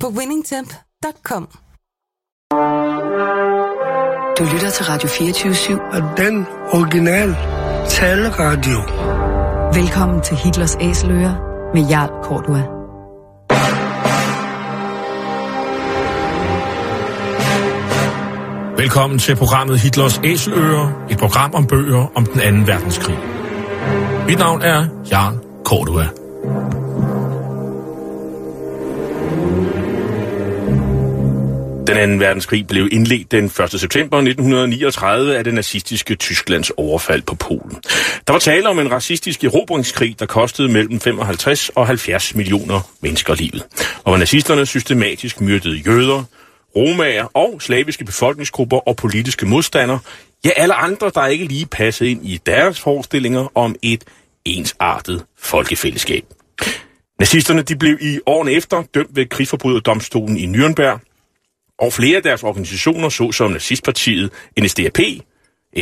på winningtemp.com. Du lytter til Radio 24 Og den original taleradio. Velkommen til Hitlers Æseløer med Jarl Kortua. Velkommen til programmet Hitlers Æseløer, et program om bøger om den anden verdenskrig. Mit navn er Jarl Kortua. Den anden verdenskrig blev indledt den 1. september 1939 af det nazistiske Tysklands overfald på Polen. Der var tale om en racistisk erobringskrig, der kostede mellem 55 og 70 millioner mennesker livet. Og hvor nazisterne systematisk myrdede jøder, romager og slaviske befolkningsgrupper og politiske modstandere, ja alle andre, der ikke lige passede ind i deres forestillinger om et ensartet folkefællesskab. Nazisterne de blev i årene efter dømt ved krigsforbryderdomstolen i Nürnberg, og flere af deres organisationer, såsom nazistpartiet NSDAP,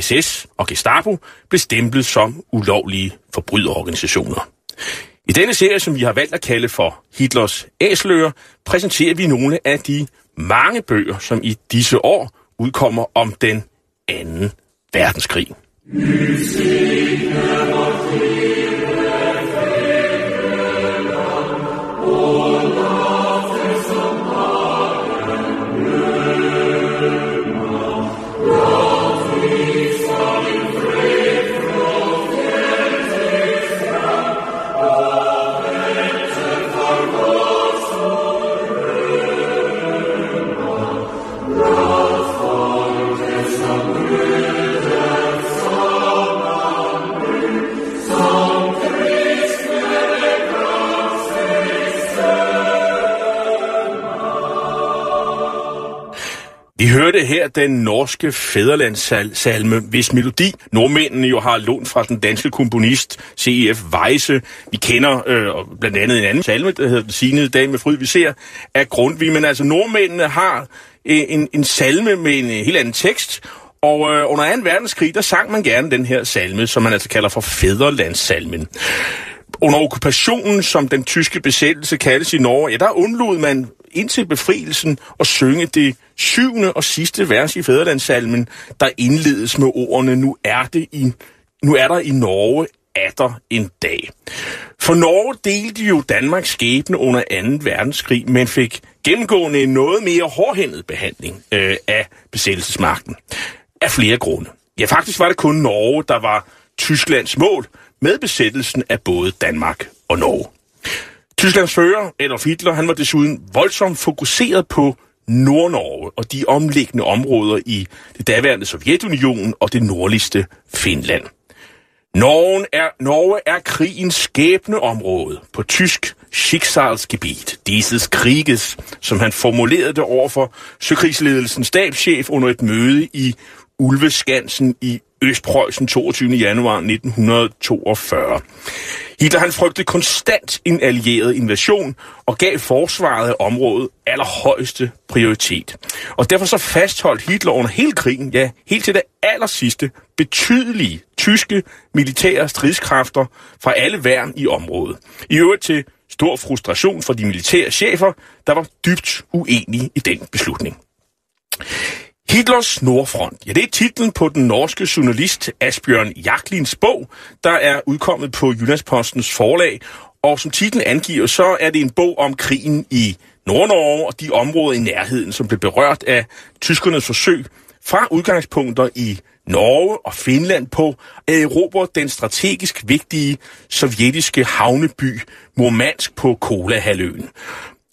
SS og Gestapo, blev stemplet som ulovlige forbryderorganisationer. I denne serie, som vi har valgt at kalde for Hitlers Æsler, præsenterer vi nogle af de mange bøger, som i disse år udkommer om den anden verdenskrig. Vi hørte her den norske fæderlandssalme, hvis melodi nordmændene jo har lånt fra den danske komponist C.F. Weisse. Vi kender øh, blandt andet en anden salme, der hedder Signede dag med fryd, vi ser, af Grundtvig. Men altså nordmændene har øh, en, en salme med en øh, helt anden tekst, og øh, under 2. verdenskrig, der sang man gerne den her salme, som man altså kalder for fæderlandssalmen. Under okkupationen, som den tyske besættelse kaldes i Norge, ja, der undlod man indtil befrielsen og synge det syvende og sidste vers i Fæderlandssalmen, der indledes med ordene, nu er, det i, nu er der i Norge atter en dag. For Norge delte jo Danmarks skæbne under 2. verdenskrig, men fik gennemgående en noget mere hårdhændet behandling øh, af besættelsesmagten. Af flere grunde. Ja, faktisk var det kun Norge, der var Tysklands mål med besættelsen af både Danmark og Norge. Tysklands fører, Adolf Hitler, han var desuden voldsomt fokuseret på Nordnorge og de omliggende områder i det daværende Sovjetunionen og det nordligste Finland. Norge er, Norge er krigens skæbne område på tysk Schicksalsgebiet, dieses Krieges, som han formulerede det over for Søkrigsledelsens stabschef under et møde i Ulveskansen i Østpreussen 22. januar 1942. Hitler han frygtede konstant en allieret invasion og gav forsvaret af området allerhøjeste prioritet. Og derfor så fastholdt Hitler under hele krigen, ja, helt til det aller sidste, betydelige tyske militære stridskræfter fra alle værn i området. I øvrigt til stor frustration for de militære chefer, der var dybt uenige i den beslutning. Hitlers Nordfront. Ja, det er titlen på den norske journalist Asbjørn Jaklins bog, der er udkommet på Jyllandspostens forlag. Og som titlen angiver, så er det en bog om krigen i Nord-Norge og de områder i nærheden, som blev berørt af tyskernes forsøg fra udgangspunkter i Norge og Finland på at erobre den strategisk vigtige sovjetiske havneby Murmansk på Kolahalvøen.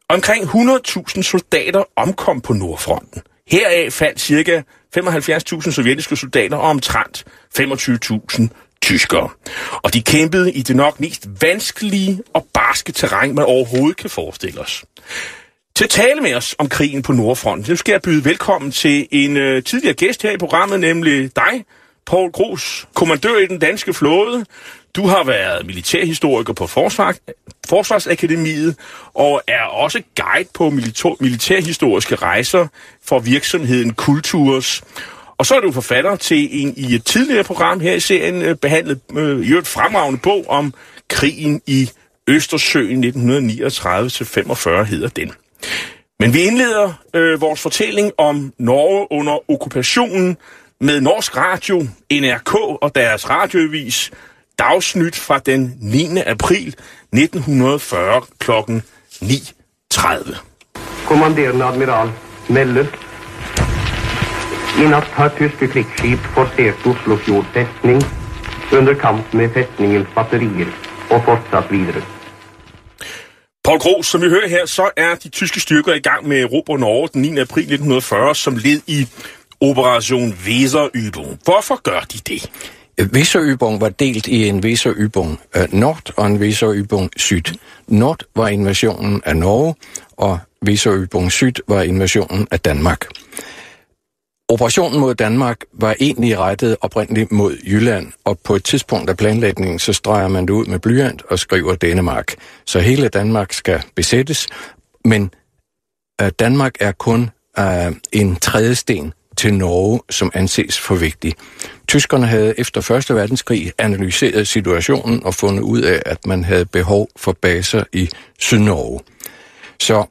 Omkring 100.000 soldater omkom på Nordfronten. Heraf faldt ca. 75.000 sovjetiske soldater og omtrent 25.000 tyskere. Og de kæmpede i det nok mest vanskelige og barske terræn, man overhovedet kan forestille os. Til at tale med os om krigen på Nordfronten, nu skal jeg byde velkommen til en øh, tidligere gæst her i programmet, nemlig dig, Paul Gros, kommandør i den danske flåde. Du har været militærhistoriker på Forsvar, Forsvarsakademiet og er også guide på militær, militærhistoriske rejser for virksomheden Kulturs. Og så er du forfatter til en i et tidligere program her i serien øh, behandlet øh, i et fremragende bog om krigen i Østersøen 1939-45 hedder den. Men vi indleder øh, vores fortælling om Norge under okkupationen med Norsk Radio, NRK og deres radioavis Dagsnyt fra den 9. april 1940 kl. 9.30. Kommanderende admiral Melle. I natt har tyske krigsskip forsert Oslofjord fæstning under kamp med fæstningens batterier og fortsat videre. Paul Gros, som vi hører her, så er de tyske styrker i gang med Europa Norge den 9. april 1940 som led i Operation Weserübung. Hvorfor gør de det? Weserübung var delt i en Weserübung øh, Nord og en Weserübung Syd. Nord var invasionen af Norge, og Weserübung Syd var invasionen af Danmark. Operationen mod Danmark var egentlig rettet oprindeligt mod Jylland, og på et tidspunkt af planlægningen, så streger man det ud med blyant og skriver Danmark. Så hele Danmark skal besættes, men øh, Danmark er kun øh, en tredje sten til Norge, som anses for vigtig. Tyskerne havde efter 1. verdenskrig analyseret situationen og fundet ud af, at man havde behov for baser i Sydnorge. Så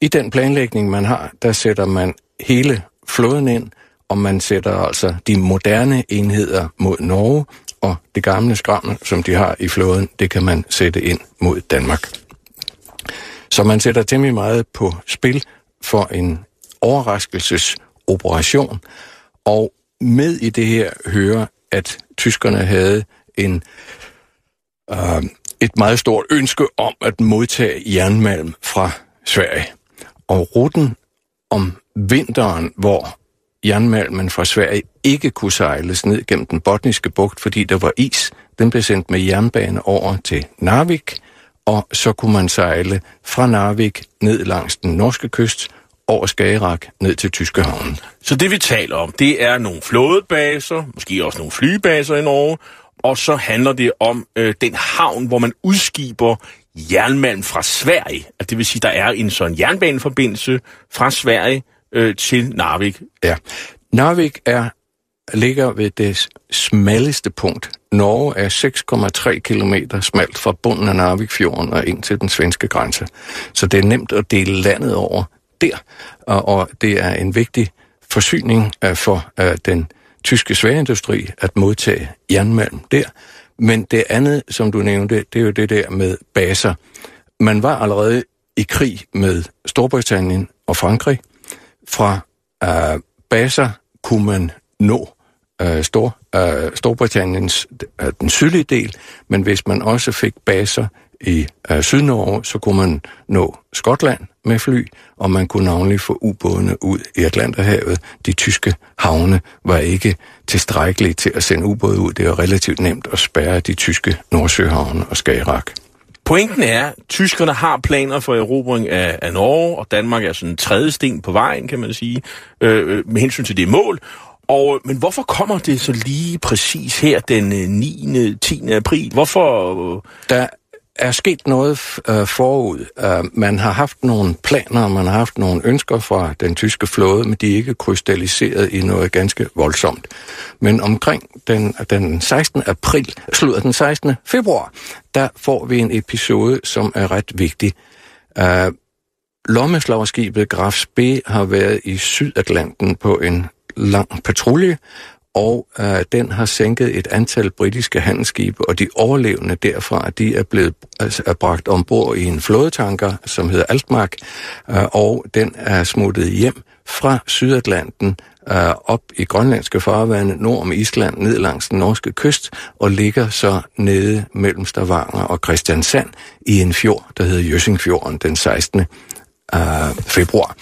i den planlægning, man har, der sætter man hele flåden ind, og man sætter altså de moderne enheder mod Norge, og det gamle skrammel, som de har i flåden, det kan man sætte ind mod Danmark. Så man sætter temmelig meget på spil for en overraskelsesoperation, og med i det her hører, at tyskerne havde en, øh, et meget stort ønske om at modtage jernmalm fra Sverige. Og ruten om vinteren, hvor jernmalmen fra Sverige ikke kunne sejles ned gennem den botniske bugt, fordi der var is. Den blev sendt med jernbane over til Narvik, og så kunne man sejle fra Narvik ned langs den norske kyst, over Skagerak ned til Tyske havnen. Så det vi taler om, det er nogle flådebaser, måske også nogle flybaser i Norge, og så handler det om øh, den havn, hvor man udskiber jernmalm fra Sverige. Altså, det vil sige, der er en sådan jernbaneforbindelse fra Sverige øh, til Narvik. Ja. Narvik er ligger ved det smalleste punkt. Norge er 6,3 km smalt fra bunden af Narvikfjorden og ind til den svenske grænse. Så det er nemt at dele landet over der, og, og det er en vigtig forsyning uh, for uh, den tyske sværindustri at modtage jernmalm der. Men det andet, som du nævnte, det er jo det der med baser. Man var allerede i krig med Storbritannien og Frankrig. Fra uh, baser kunne man nå uh, Stor, uh, Storbritanniens uh, den sydlige del, men hvis man også fik baser i uh, Sydnorge, så kunne man nå Skotland med fly, og man kunne navnlig få ubådene ud i Atlanterhavet. De tyske havne var ikke tilstrækkelige til at sende ubåde ud. Det var relativt nemt at spærre de tyske Nordsøhavne og Skagerak. Pointen er, at tyskerne har planer for erobring af, af Norge, og Danmark er sådan en tredje sten på vejen, kan man sige, øh, med hensyn til det mål. Og, men hvorfor kommer det så lige præcis her den 9. 10. april? Hvorfor... Der er sket noget øh, forud. Øh, man har haft nogle planer, man har haft nogle ønsker fra den tyske flåde, men de er ikke krystalliseret i noget ganske voldsomt. Men omkring den, den 16. april, slutter den 16. februar, der får vi en episode, som er ret vigtig. Øh, Lommeslagerskibet Graf B har været i Sydatlanten på en lang patrulje, og øh, den har sænket et antal britiske handelsskibe, og de overlevende derfra, de er blevet altså, er bragt ombord i en flådetanker, som hedder Altmark, øh, og den er smuttet hjem fra Sydatlanten øh, op i grønlandske farvande nord om Island, ned langs den norske kyst, og ligger så nede mellem Stavanger og Christiansand i en fjord, der hedder Jøssingfjorden den 16. Øh, februar.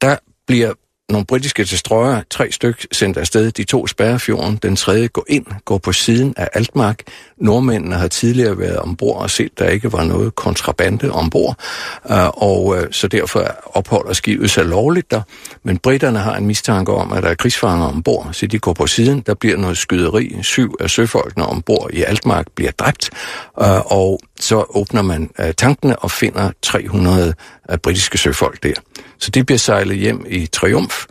Der bliver nogle britiske destroyer, tre styk sendt afsted, de to spærrefjorden, den tredje går ind, går på siden af Altmark. Nordmændene har tidligere været ombord og set, at der ikke var noget kontrabande ombord, øh, og øh, så derfor opholder skibet sig lovligt der. Men britterne har en mistanke om, at der er krigsfanger ombord, så de går på siden. Der bliver noget skyderi. Syv af søfolkene ombord i Altmark bliver dræbt, øh, og så åbner man tankene og finder 300 britiske søfolk der. Så de bliver sejlet hjem i triumf.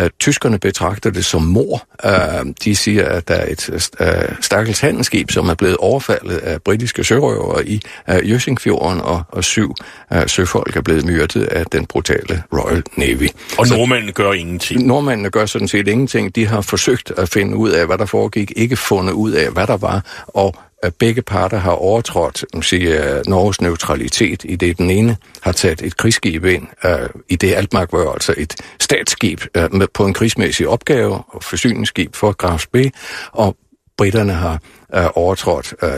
Uh, tyskerne betragter det som mor. Uh, de siger, at der er et uh, stakkels handelsskib, som er blevet overfaldet af britiske sørøvere i uh, Jøsingfjorden, og, og syv uh, søfolk er blevet myrdet af den brutale Royal Navy. Og nordmændene gør ingenting? Nordmændene gør sådan set ingenting. De har forsøgt at finde ud af, hvad der foregik, ikke fundet ud af, hvad der var, og at begge parter har overtrådt siger, Norges neutralitet, i det den ene har taget et krigsskib ind, øh, i det Altmark var altså et statsskib øh, med, på en krigsmæssig opgave, og forsyningsskib for Grafs B, og britterne har uh, overtrådt uh,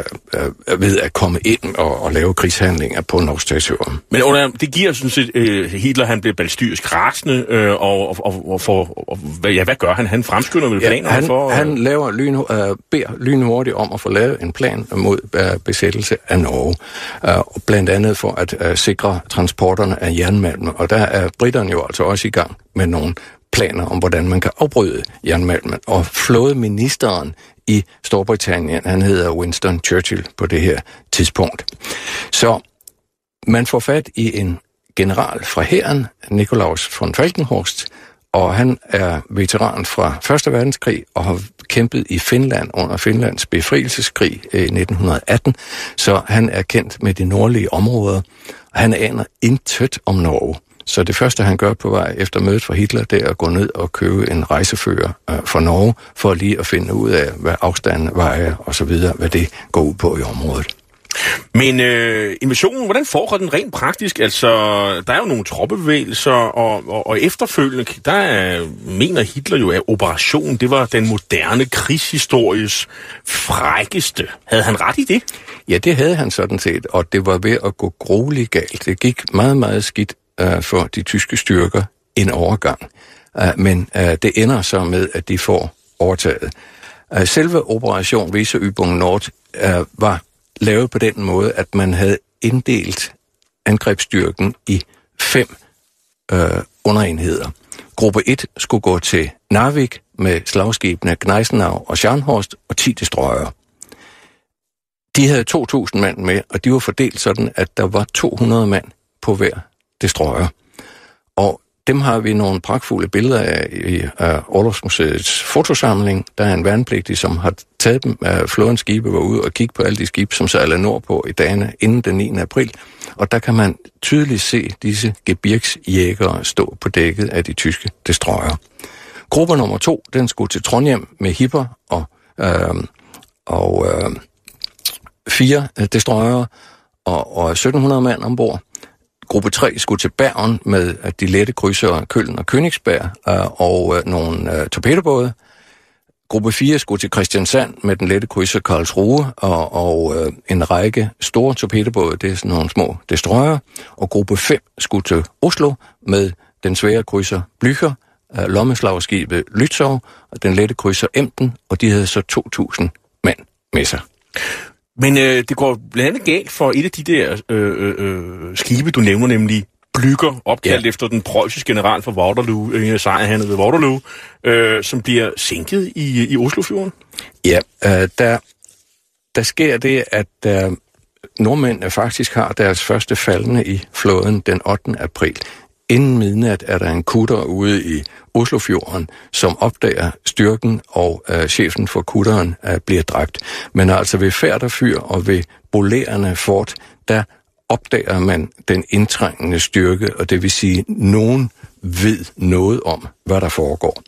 uh, ved at komme ind og, og lave krigshandlinger på norsk territorium. Men under, det giver sådan set, uh, Hitler han bliver balstyrisk rasende, uh, og, og, og, for, og ja, hvad gør han? Han fremskynder vel planer ja, han, for... Uh... Han laver lyn, uh, beder lynhurtigt om at få lavet en plan mod uh, besættelse af Norge, uh, blandt andet for at uh, sikre transporterne af jernmalm, og der er britterne jo altså også i gang med nogle planer om, hvordan man kan afbryde jernmalmen. Og flådeministeren i Storbritannien. Han hedder Winston Churchill på det her tidspunkt. Så man får fat i en general fra hæren, Nikolaus von Falkenhorst, og han er veteran fra 1. verdenskrig og har kæmpet i Finland under Finlands befrielseskrig eh, i 1918, så han er kendt med de nordlige områder. Han aner intet om Norge. Så det første, han gør på vej efter mødet for Hitler, det er at gå ned og købe en rejsefører øh, for Norge, for lige at finde ud af, hvad afstanden vejer og så videre, hvad det går ud på i området. Men øh, invasionen, hvordan foregår den rent praktisk? Altså, der er jo nogle troppebevægelser, og, og, og efterfølgende, der er, mener Hitler jo, at operationen, det var den moderne krigshistories frækkeste. Havde han ret i det? Ja, det havde han sådan set, og det var ved at gå grueligt galt. Det gik meget, meget skidt øh, for de tyske styrker en overgang. Uh, men uh, det ender så med, at de får overtaget. Uh, selve Operation Weserübung Nord uh, var lavet på den måde, at man havde inddelt angrebsstyrken i fem uh, underenheder. Gruppe 1 skulle gå til Narvik med slagskibene Gneisenau og Scharnhorst og 10 destroyer. De havde 2.000 mand med, og de var fordelt sådan, at der var 200 mand på hver destroyer. Og dem har vi nogle pragtfulde billeder af i uh, fotosamling. Der er en værnepligtig, som har taget dem af flådens skibe, var ude og kigge på alle de skibe, som sejler nordpå i dagene inden den 9. april. Og der kan man tydeligt se disse gebirgsjægere stå på dækket af de tyske destroyer. Gruppe nummer to, den skulle til Trondheim med hipper og, øhm, øhm, øh, og øh, fire destroyer og, og 1700 mand ombord. Gruppe 3 skulle til Bergen med de lette krydser Køln og Königsberg øh, og øh, nogle øh, torpedobåde. Gruppe 4 skulle til Christiansand med den lette krydser Karlsruhe og, og øh, en række store torpedobåde, det er sådan nogle små destroyer. Og gruppe 5 skulle til Oslo med den svære krydser Blücher, øh, lommeslagskibet Lützow og den lette krydser Emden, og de havde så 2.000 mand med sig. Men øh, det går blandt andet galt for et af de der øh, øh, øh skibe, du nævner, nemlig Blygger, opkaldt ja. efter den preussiske general for Waterloo, øh, sejrhandet ved Waterloo, øh, som bliver sænket i, i Oslofjorden. Ja, øh, der, der sker det, at øh, nordmændene faktisk har deres første faldende i flåden den 8. april. Inden midnat er der en kutter ude i Oslofjorden, som opdager styrken, og øh, chefen for kutteren øh, bliver dræbt. Men altså ved Færderfyr og ved Bolerende Fort, der opdager man den indtrængende styrke, og det vil sige, at nogen ved noget om, hvad der foregår.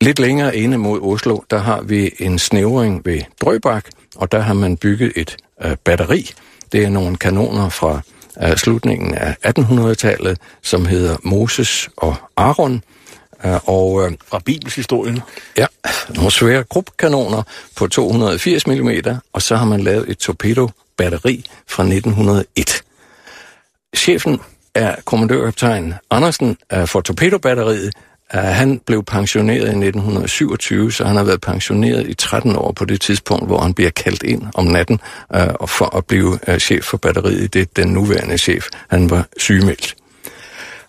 Lidt længere inde mod Oslo, der har vi en snævring ved Drøbak, og der har man bygget et øh, batteri. Det er nogle kanoner fra af slutningen af 1800-tallet, som hedder Moses og Aaron. Og, øh, Fra bibelshistorien? Ja, nogle svære grupkanoner på 280 mm, og så har man lavet et torpedo-batteri fra 1901. Chefen er kommandørkaptajn Andersen for torpedobatteriet, Øh, han blev pensioneret i 1927, så han har været pensioneret i 13 år på det tidspunkt, hvor han bliver kaldt ind om natten øh, og for at blive øh, chef for batteriet. Det er den nuværende chef. Han var sygemeldt.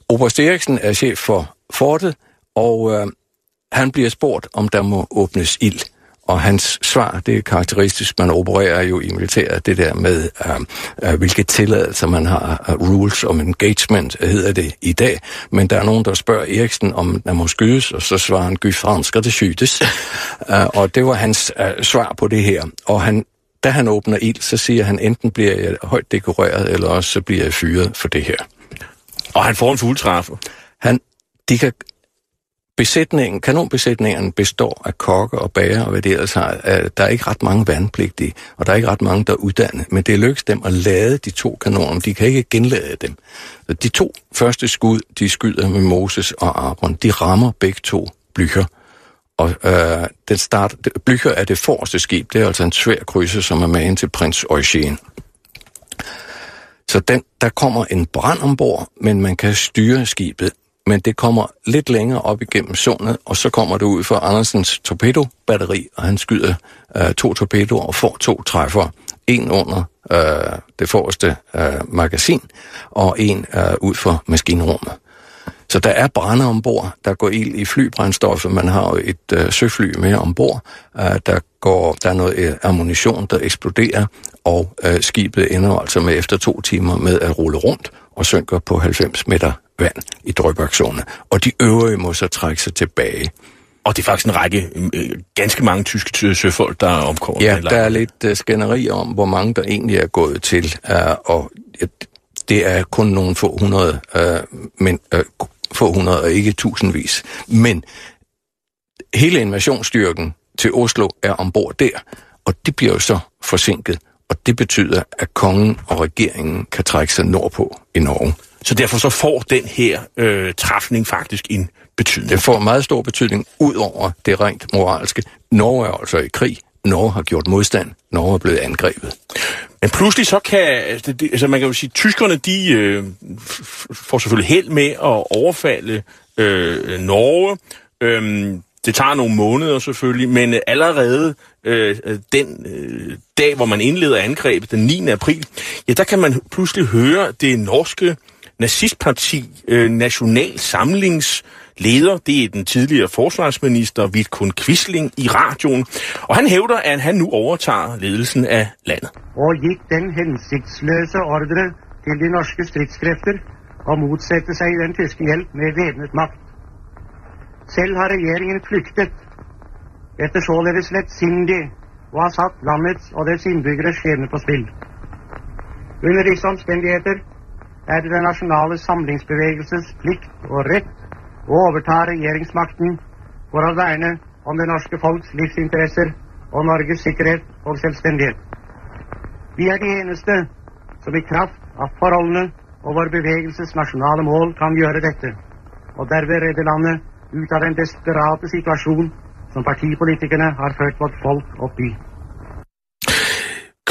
Oberst Eriksen er chef for fortet, og øh, han bliver spurgt, om der må åbnes ild. Og hans svar, det er karakteristisk, man opererer jo i militæret, det der med, uh, uh, hvilke tilladelser man har, uh, rules of engagement hedder det i dag. Men der er nogen, der spørger Eriksen, om der må skydes, og så svarer han, gud skal det skydes. uh, og det var hans uh, svar på det her. Og han, da han åbner ild, så siger han, enten bliver jeg højt dekoreret, eller også så bliver jeg fyret for det her. Og han får en fuldtræffer. Han, de kan Besætningen, kanonbesætningen består af kokke og bager og hvad det ellers har. Øh, der er ikke ret mange værnepligtige, og der er ikke ret mange, der er uddannet. Men det lykkes dem at lade de to kanoner. De kan ikke genlade dem. De to første skud, de skyder med Moses og Aron, de rammer begge to blycher. Og øh, den start, blycher er det forreste skib. Det er altså en svær krydse, som er med til prins Eugen. Så den, der kommer en brand ombord, men man kan styre skibet men det kommer lidt længere op igennem sundet, og så kommer det ud for Andersens torpedobatteri, og han skyder øh, to torpedoer og får to træffer. En under øh, det forreste øh, magasin, og en øh, ud for maskinrummet. Så der er brænder ombord, der går ild i flybrændstoffet, man har jo et øh, søfly med ombord, øh, der, går, der er noget øh, ammunition, der eksploderer, og øh, skibet ender altså med efter to timer med at rulle rundt og synker på 90 meter vand i Drøbakzone, og de øvrige må så trække sig tilbage. Og det er faktisk en række, øh, ganske mange tyske søfolk, der er omkommet. Ja, der er lidt uh, skænderi om, hvor mange der egentlig er gået til, uh, og uh, det er kun nogle få hundrede, uh, men uh, få hundrede og ikke tusindvis. Men hele invasionsstyrken til Oslo er ombord der, og det bliver jo så forsinket, og det betyder, at kongen og regeringen kan trække sig nordpå i Norge. Så derfor så får den her øh, træfning faktisk en betydning. Det får meget stor betydning ud over det rent moralske. Norge er altså i krig. Norge har gjort modstand. Norge er blevet angrebet. Men pludselig så kan, altså, det, altså man kan jo sige, tyskerne de øh, får selvfølgelig held med at overfalde øh, Norge. Øhm, det tager nogle måneder selvfølgelig, men allerede øh, den øh, dag, hvor man indleder angrebet, den 9. april, ja, der kan man pludselig høre det norske nazistparti øh, National Samlings leder, det er den tidligere forsvarsminister Vidkun Quisling i radioen, og han hævder, at han nu overtager ledelsen af landet. Og gik den hensigtsløse ordre til de norske stridskræfter og modsætte sig den tyske hjælp med væbnet magt. Selv har regeringen flygtet efter således letsindig og har sat landets og dets indbyggeres skjebne på spil. Under disse omstændigheder er det den nationale samlingsbevægelses plikt og rett å overta regjeringsmakten for å verne om det norske folks livsinteresser og Norges sikkerhet og selvstendighet. Vi er de eneste som i kraft av forholdene og vår bevegelses nasjonale mål kan gjøre dette, og derved redde landet ut av den desperate situasjon som partipolitikerne har ført vårt folk opp i.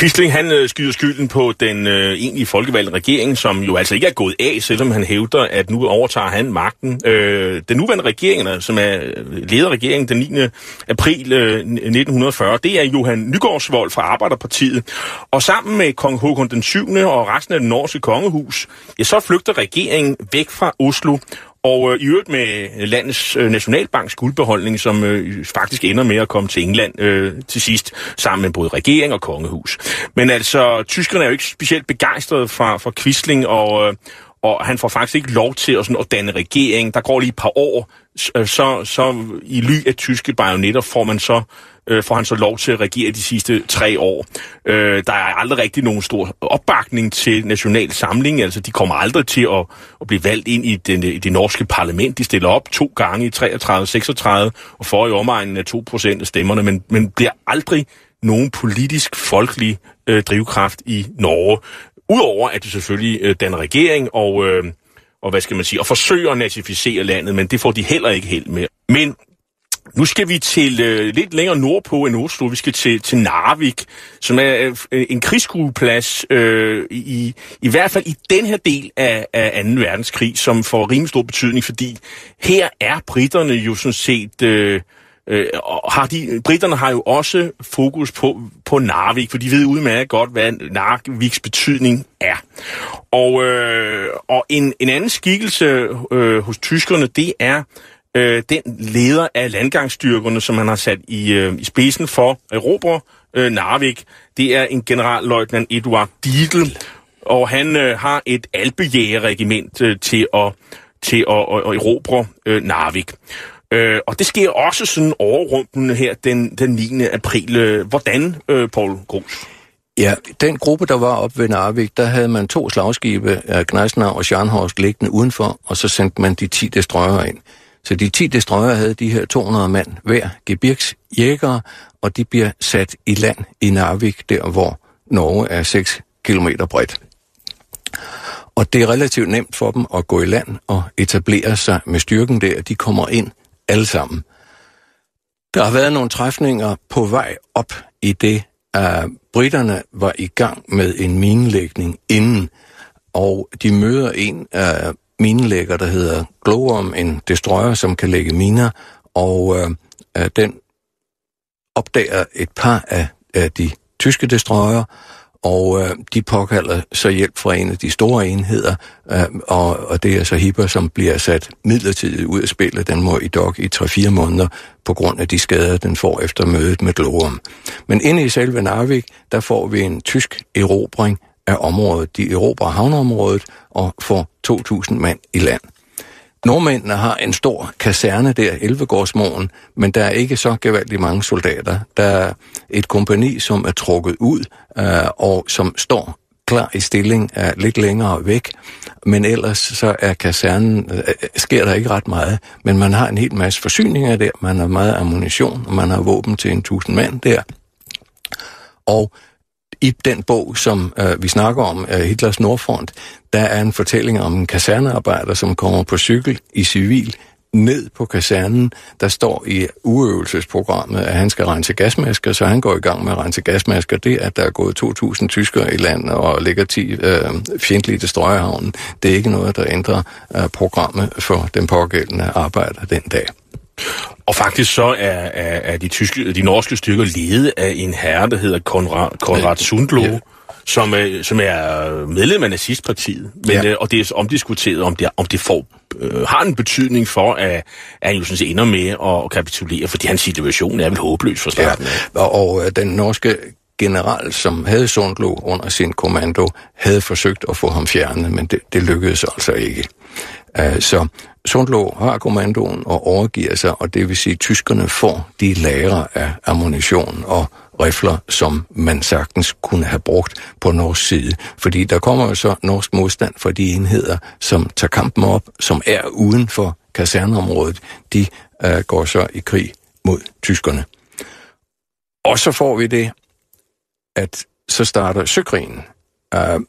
Quisling, han øh, skyder skylden på den øh, egentlige folkevalgte regering, som jo altså ikke er gået af, selvom han hævder, at nu overtager han magten. Øh, den nuværende regering, som er øh, lederregeringen den 9. april øh, 1940, det er Johan Nygaardsvold fra Arbejderpartiet. Og sammen med kong Håkon den 7. og resten af den norske kongehus, ja, så flygter regeringen væk fra Oslo og øh, i øvrigt med landets øh, nationalbanks guldbeholdning, som øh, faktisk ender med at komme til England øh, til sidst, sammen med både regering og kongehus. Men altså, tyskerne er jo ikke specielt begejstrede fra, fra Quisling, og, øh, og han får faktisk ikke lov til at, sådan, at danne regering. Der går lige et par år, øh, så, så i ly af tyske bajonetter får man så øh, får han så lov til at regere de sidste tre år. Øh, der er aldrig rigtig nogen stor opbakning til national samling, altså de kommer aldrig til at, at blive valgt ind i, den, i det norske parlament. De stiller op to gange i 33-36 og får i omegnen af 2% af stemmerne, men, men bliver aldrig nogen politisk folkelig øh, drivkraft i Norge. Udover at de selvfølgelig øh, danner regering og, øh, og hvad skal man sige, og forsøger at nazificere landet, men det får de heller ikke helt med. Men nu skal vi til øh, lidt længere nordpå end Oslo. Vi skal til, til Narvik, som er øh, øh en krigsskueplads, øh, i, i hvert fald i den her del af, af 2. verdenskrig, som får rimelig stor betydning, fordi her er britterne jo sådan set... Øh, øh, har de, britterne har jo også fokus på, på Narvik, for de ved udmærket godt, hvad Narviks betydning er. Og, øh, og en, en anden skikkelse øh, hos tyskerne, det er øh, den leder af landgangsstyrkerne, som han har sat i, øh, i spidsen for Europa øh, Narvik. Det er en generalløjtnant Eduard Dietl, og han øh, har et alpejægerregiment øh, til at til at, at, at erobre øh, Narvik. Øh, og det sker også sådan overrumpende her den, den 9. april. Øh, hvordan, øh, Paul Grus? Ja, den gruppe, der var op ved Narvik, der havde man to slagskibe, Gneisner og Scharnhorst, liggende udenfor, og så sendte man de 10 destroyer ind. Så de 10 destroyer havde de her 200 mand hver Gebirgs jægere, og de bliver sat i land i Narvik, der hvor Norge er 6 km bredt. Og det er relativt nemt for dem at gå i land og etablere sig med styrken der. De kommer ind alle sammen. Der har været nogle træfninger på vej op i det, øh, at britterne var i gang med en minelægning inden, og de møder en af minelægger, der hedder Glowworm, en destroyer, som kan lægge miner, og øh, øh den opdager et par af, af de tyske destroyer, og øh, de påkalder så hjælp fra en af de store enheder, øh, og, og det er så Hipper, som bliver sat midlertidigt ud af spillet. Den må i dog i 3-4 måneder på grund af de skader, den får efter mødet med Glorum. Men inde i selve Narvik, der får vi en tysk erobring af området. De erobrer havneområdet og får 2.000 mand i land. Nordmændene har en stor kaserne der, Elvegårdsmåen, men der er ikke så gevaldigt mange soldater. Der er et kompani, som er trukket ud øh, og som står klar i stilling er lidt længere væk, men ellers så er kasernen, øh, sker der ikke ret meget, men man har en hel masse forsyninger der, man har meget ammunition, og man har våben til en tusind mand der. Og i den bog, som øh, vi snakker om, øh, Hitlers Nordfront, der er en fortælling om en kasernearbejder, som kommer på cykel i civil ned på kasernen. Der står i uøvelsesprogrammet, at han skal rense gasmasker, så han går i gang med at rense gasmasker. Det, at der er gået 2.000 tyskere i landet og ligger 10 øh, fjendtlige destroyerhavnen, det er ikke noget, der ændrer øh, programmet for den pågældende arbejder den dag. Og faktisk så er, er, er de, tyske, de norske styrker ledet af en herre, der hedder Konrad, Konrad Sundlo, ja. som, er, som er medlem af nazistpartiet. Men, ja. øh, og det er omdiskuteret, om det, om det får, øh, har en betydning for, at, at han jo sådan set ender med at kapitulere, fordi hans situation er vel håbløs for starten. Ja. Og, og øh, den norske general, som havde Sundlo under sin kommando, havde forsøgt at få ham fjernet, men det, det lykkedes altså ikke. Øh, så Sundlo har kommandoen og overgiver sig, og det vil sige, at tyskerne får de lager af ammunition og rifler, som man sagtens kunne have brugt på norsk side. Fordi der kommer jo så norsk modstand for de enheder, som tager kampen op, som er uden for kaserneområdet. De uh, går så i krig mod tyskerne. Og så får vi det, at så starter søkrigen. Uh,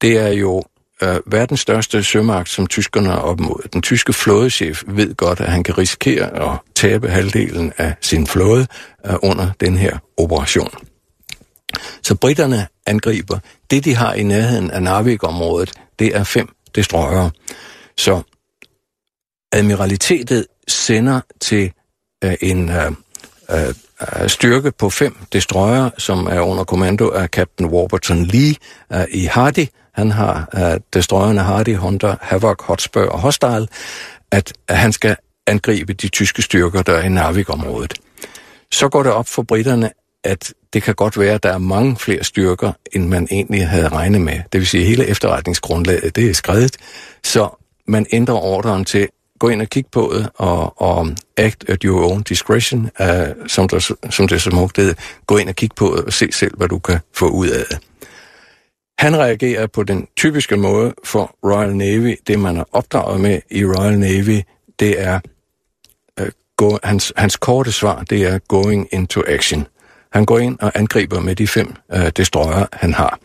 det er jo øh, verdens største sømagt, som tyskerne er op mod. Den tyske flådechef ved godt, at han kan risikere at tabe halvdelen af sin flåde øh, under den her operation. Så britterne angriber. Det, de har i nærheden af Narvik-området, det er fem destroyere. Så admiralitetet sender til øh, en øh, øh, øh styrke på fem destroyere, som er under kommando af kapten Warburton Lee øh, i Hardy, han har uh, destroyerne Hardy, Hunter, Havoc, Hotspur og Hostile, at, han skal angribe de tyske styrker, der er i Narvik-området. Så går det op for britterne, at det kan godt være, at der er mange flere styrker, end man egentlig havde regnet med. Det vil sige, at hele efterretningsgrundlaget, det er skrevet. Så man ændrer ordren til, gå ind og kig på det, og, og act at your own discretion, uh, som, der, som det så smukt Gå ind og kig på det, og se selv, hvad du kan få ud af det. Han reagerer på den typiske måde for Royal Navy. Det, man er opdraget med i Royal Navy, det er Øh, go, hans, hans korte svar, det er going into action. Han går ind og angriber med de fem øh, destroyer, han har.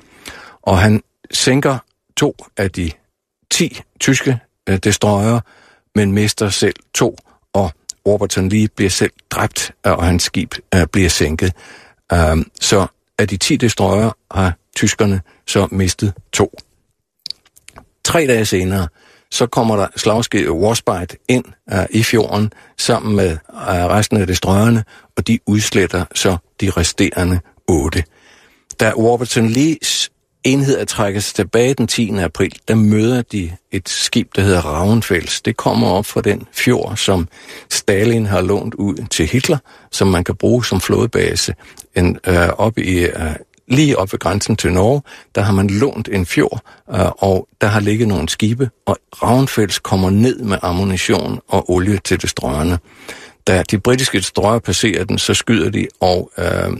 Og han sænker to af de ti tyske øh, destroyer, men mister selv to og Warburton Lee bliver selv dræbt, og hans skib øh, bliver sænket. Um, så af de 10 destroyer har tyskerne så mistet to. Tre dage senere, så kommer der slagskibet Warspite ind uh, i fjorden sammen med uh, resten af destroyerne, og de udsletter så de resterende otte. Da Warburton Lees enheder trækkes sig tilbage den 10. april, der møder de et skib, der hedder Ravnfels. Det kommer op fra den fjord, som Stalin har lånt ud til Hitler, som man kan bruge som flådebase en, øh, op i, øh, lige op ved grænsen til Norge. Der har man lånt en fjord, øh, og der har ligget nogle skibe, og Ravnfels kommer ned med ammunition og olie til destroyerne. Da de britiske destroyer passerer den, så skyder de, og øh,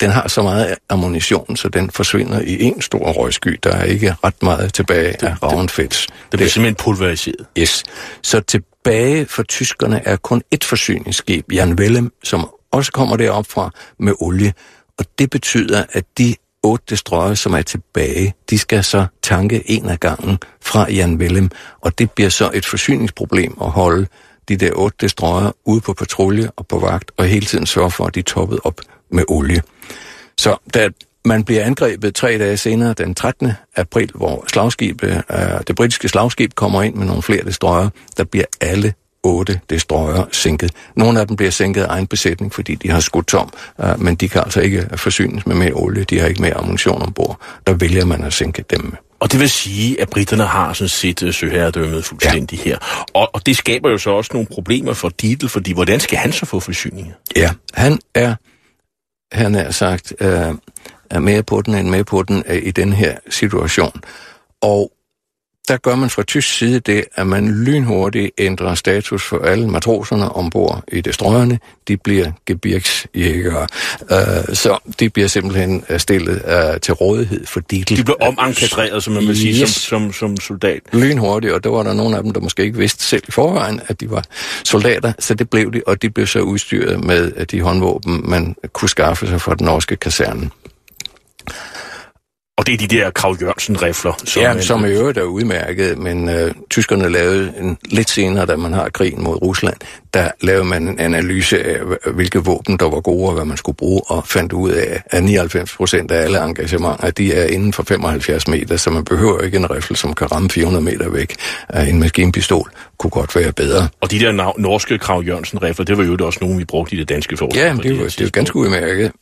den har så meget ammunition, så den forsvinder i en stor røgsky. Der er ikke ret meget tilbage det, af Ravnfels. Det, det bliver simpelthen pulveriseret. Yes. Så tilbage for tyskerne er kun et forsyningsskib, Jan Wellem, som også kommer derop fra med olie. Og det betyder, at de otte destroyer, som er tilbage, de skal så tanke en af gangen fra Jan Wellem. Og det bliver så et forsyningsproblem at holde de der otte destroyer ude på patrulje og på vagt, og hele tiden sørge for, at de er toppet op med olie. Så da man bliver angrebet tre dage senere, den 13. april, hvor slagskibet, øh, det britiske slagskib kommer ind med nogle flere destroyer, der bliver alle otte destroyer sænket. Nogle af dem bliver sænket af egen besætning, fordi de har skudt tom, øh, men de kan altså ikke forsynes med mere olie, de har ikke mere ammunition ombord. Der vælger man at sænke dem. Og det vil sige, at britterne har sådan set uh, søherredømmet fuldstændig ja. her. Og, og det skaber jo så også nogle problemer for Dietl, fordi hvordan skal han så få forsyninger? Ja, han er han er sagt, øh, er mere på den end med på den øh, i den her situation. Og der gør man fra tysk side det, at man lynhurtigt ændrer status for alle matroserne ombord i destroyerne. De bliver gebirgsjægere. Uh, så de bliver simpelthen stillet uh, til rådighed for Dietl. De bliver omankadreret, som man vil sige, yes. som, som, som soldat. Lynhurtigt, og der var der nogle af dem, der måske ikke vidste selv i forvejen, at de var soldater, så det blev de, og de blev så udstyret med de håndvåben, man kunne skaffe sig fra den norske kaserne. Og det er de der Krav Jørgensen-rifler. Som ja, som i øvrigt er udmærket, men øh, tyskerne lavede en, lidt senere, da man har krigen mod Rusland, der lavede man en analyse af, hvilke våben der var gode og hvad man skulle bruge, og fandt ud af, at 99 procent af alle engagementer, de er inden for 75 meter, så man behøver ikke en rifle, som kan ramme 400 meter væk. En maskinpistol kunne godt være bedre. Og de der norske Krav Jørgensen-rifler, det var jo også nogle, vi brugte i det danske forsvar. Ja, det var, det var ganske udmærket.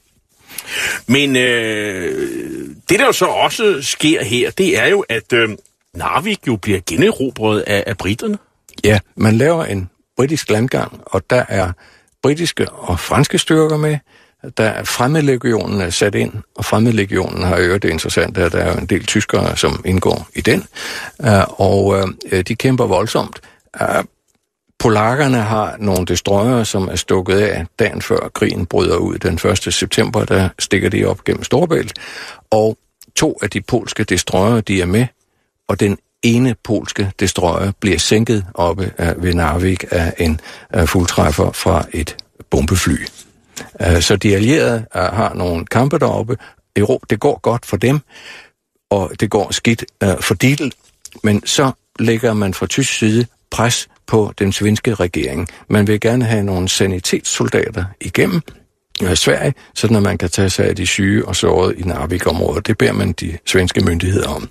Men øh, det, der jo så også sker her, det er jo, at øh, Narvik jo bliver generobret af, af britterne. Ja, man laver en britisk landgang, og der er britiske og franske styrker med. Der er fremmedlegionen er sat ind, og fremmedlegionen har øvrigt det interessante, at der er en del tyskere, som indgår i den, øh, og øh, de kæmper voldsomt. Øh, Polakkerne har nogle destroyer, som er stukket af dagen før krigen bryder ud den 1. september, der stikker de op gennem Storbælt, og to af de polske destroyer, de er med, og den ene polske destroyer bliver sænket oppe ved Narvik af en fuldtræffer fra et bombefly. Øh, så de allierede øh, har nogle kampe deroppe. Det går godt for dem, og det går skidt øh, for Dietl, men så lægger man fra tysk side pres på den svenske regering. Man vil gerne have nogle sanitetssoldater igennem øh, Sverige, sådan at man kan tage sig af de syge og sårede i Narvik-området. Det beder man de svenske myndigheder om.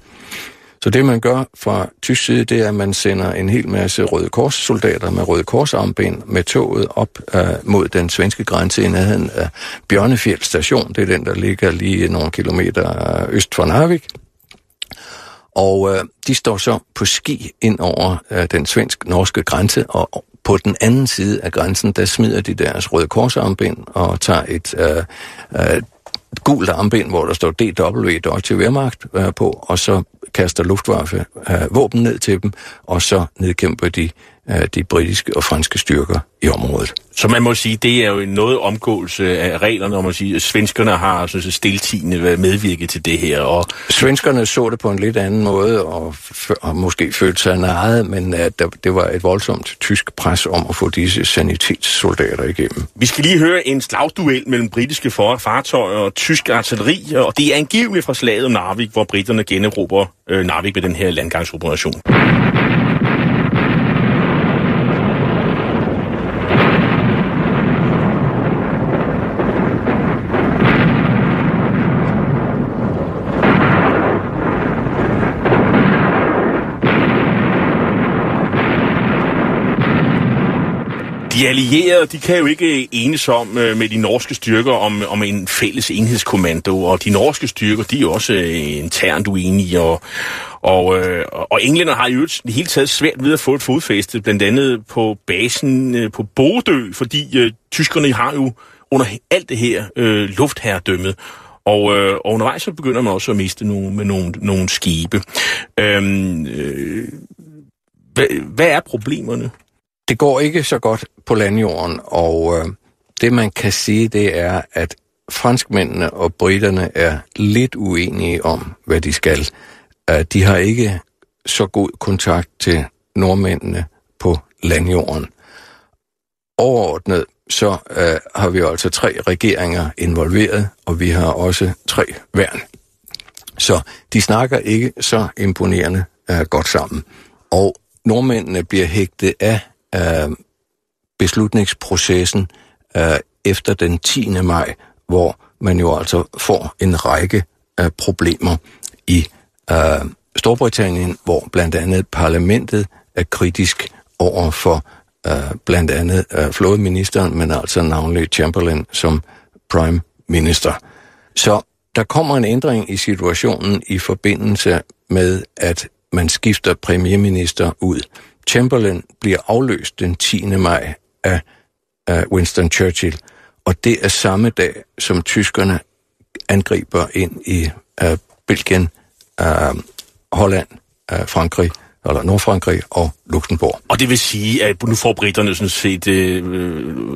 Så det, man gør fra tysk side, det er, at man sender en hel masse Røde Kors-soldater med Røde Kors-armbind med toget op øh, mod den svenske grænse i nærheden af Bjørnefjeld station. Det er den, der ligger lige nogle kilometer øst for Narvik. Og øh, de står så på ski ind over øh, den svensk-norske grænse, og på den anden side af grænsen, der smider de deres røde korsarmbind og tager et øh, øh, gult armbind, hvor der står DW, Deutsche Wehrmacht, øh, på, og så kaster Luftwaffe øh, våben ned til dem, og så nedkæmper de de britiske og franske styrker i området. Så man må sige, det er jo noget omgåelse af reglerne, og man sige, at svenskerne har så stiltigende medvirket til det her. Og... Svenskerne så det på en lidt anden måde, og, og måske følte sig naret, men at der, det var et voldsomt tysk pres om at få disse sanitetssoldater igennem. Vi skal lige høre en slagduel mellem britiske fartøjer og tysk artilleri, og det er angiveligt fra slaget om Narvik, hvor britterne generober øh, Narvik med den her landgangsoperation. De allierede, de kan jo ikke øh, enes om øh, med de norske styrker om, om en fælles enhedskommando, og de norske styrker, de er jo også øh, internt uenige, og, og, øh, og englænder har jo i hele taget svært ved at få et fodfæste, blandt andet på basen øh, på Bodø, fordi øh, tyskerne har jo under alt det her øh, luftherredømmet, og, øh, og undervejs så begynder man også at miste nogle, med nogle, nogle skibe. Øhm, øh, hvad, hvad er problemerne? Det går ikke så godt på landjorden, og øh, det man kan sige, det er, at franskmændene og britterne er lidt uenige om, hvad de skal. Øh, de har ikke så god kontakt til nordmændene på landjorden. Overordnet så øh, har vi altså tre regeringer involveret, og vi har også tre værn. Så de snakker ikke så imponerende øh, godt sammen. Og nordmændene bliver hægtet af uh, beslutningsprocessen øh, efter den 10. maj, hvor man jo altså får en række af problemer i øh, Storbritannien, hvor blandt andet parlamentet er kritisk over for øh, blandt andet øh, flådeministeren, men altså navnlig Chamberlain som prime minister. Så der kommer en ændring i situationen i forbindelse med, at man skifter premierminister ud. Chamberlain bliver afløst den 10. maj af uh, Winston Churchill, og det er samme dag, som tyskerne angriber ind i uh, Belgien, uh, Holland, uh, Frankrig, eller Nordfrankrig og Luxembourg. Og det vil sige, at nu får britterne sådan set, øh,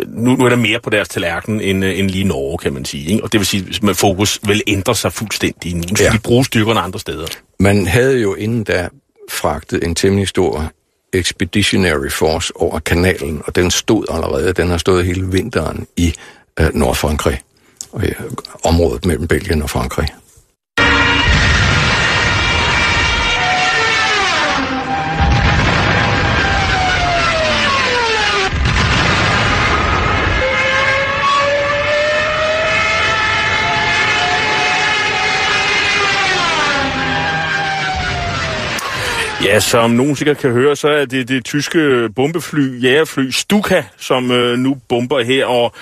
nu, nu er der mere på deres tallerken end, end lige Norge, kan man sige. Ikke? Og det vil sige, at fokus vil ændre sig fuldstændig. Nu skal ja. de bruge styrkerne andre steder. Man havde jo inden da fragtet en temmelig stor Expeditionary Force over kanalen, og den stod allerede, den har stået hele vinteren i øh, Nordfrankrig, og i området mellem Belgien og Frankrig. Ja, som nogen sikkert kan høre, så er det det tyske bombefly, jægerfly Stuka, som øh, nu bomber her. Og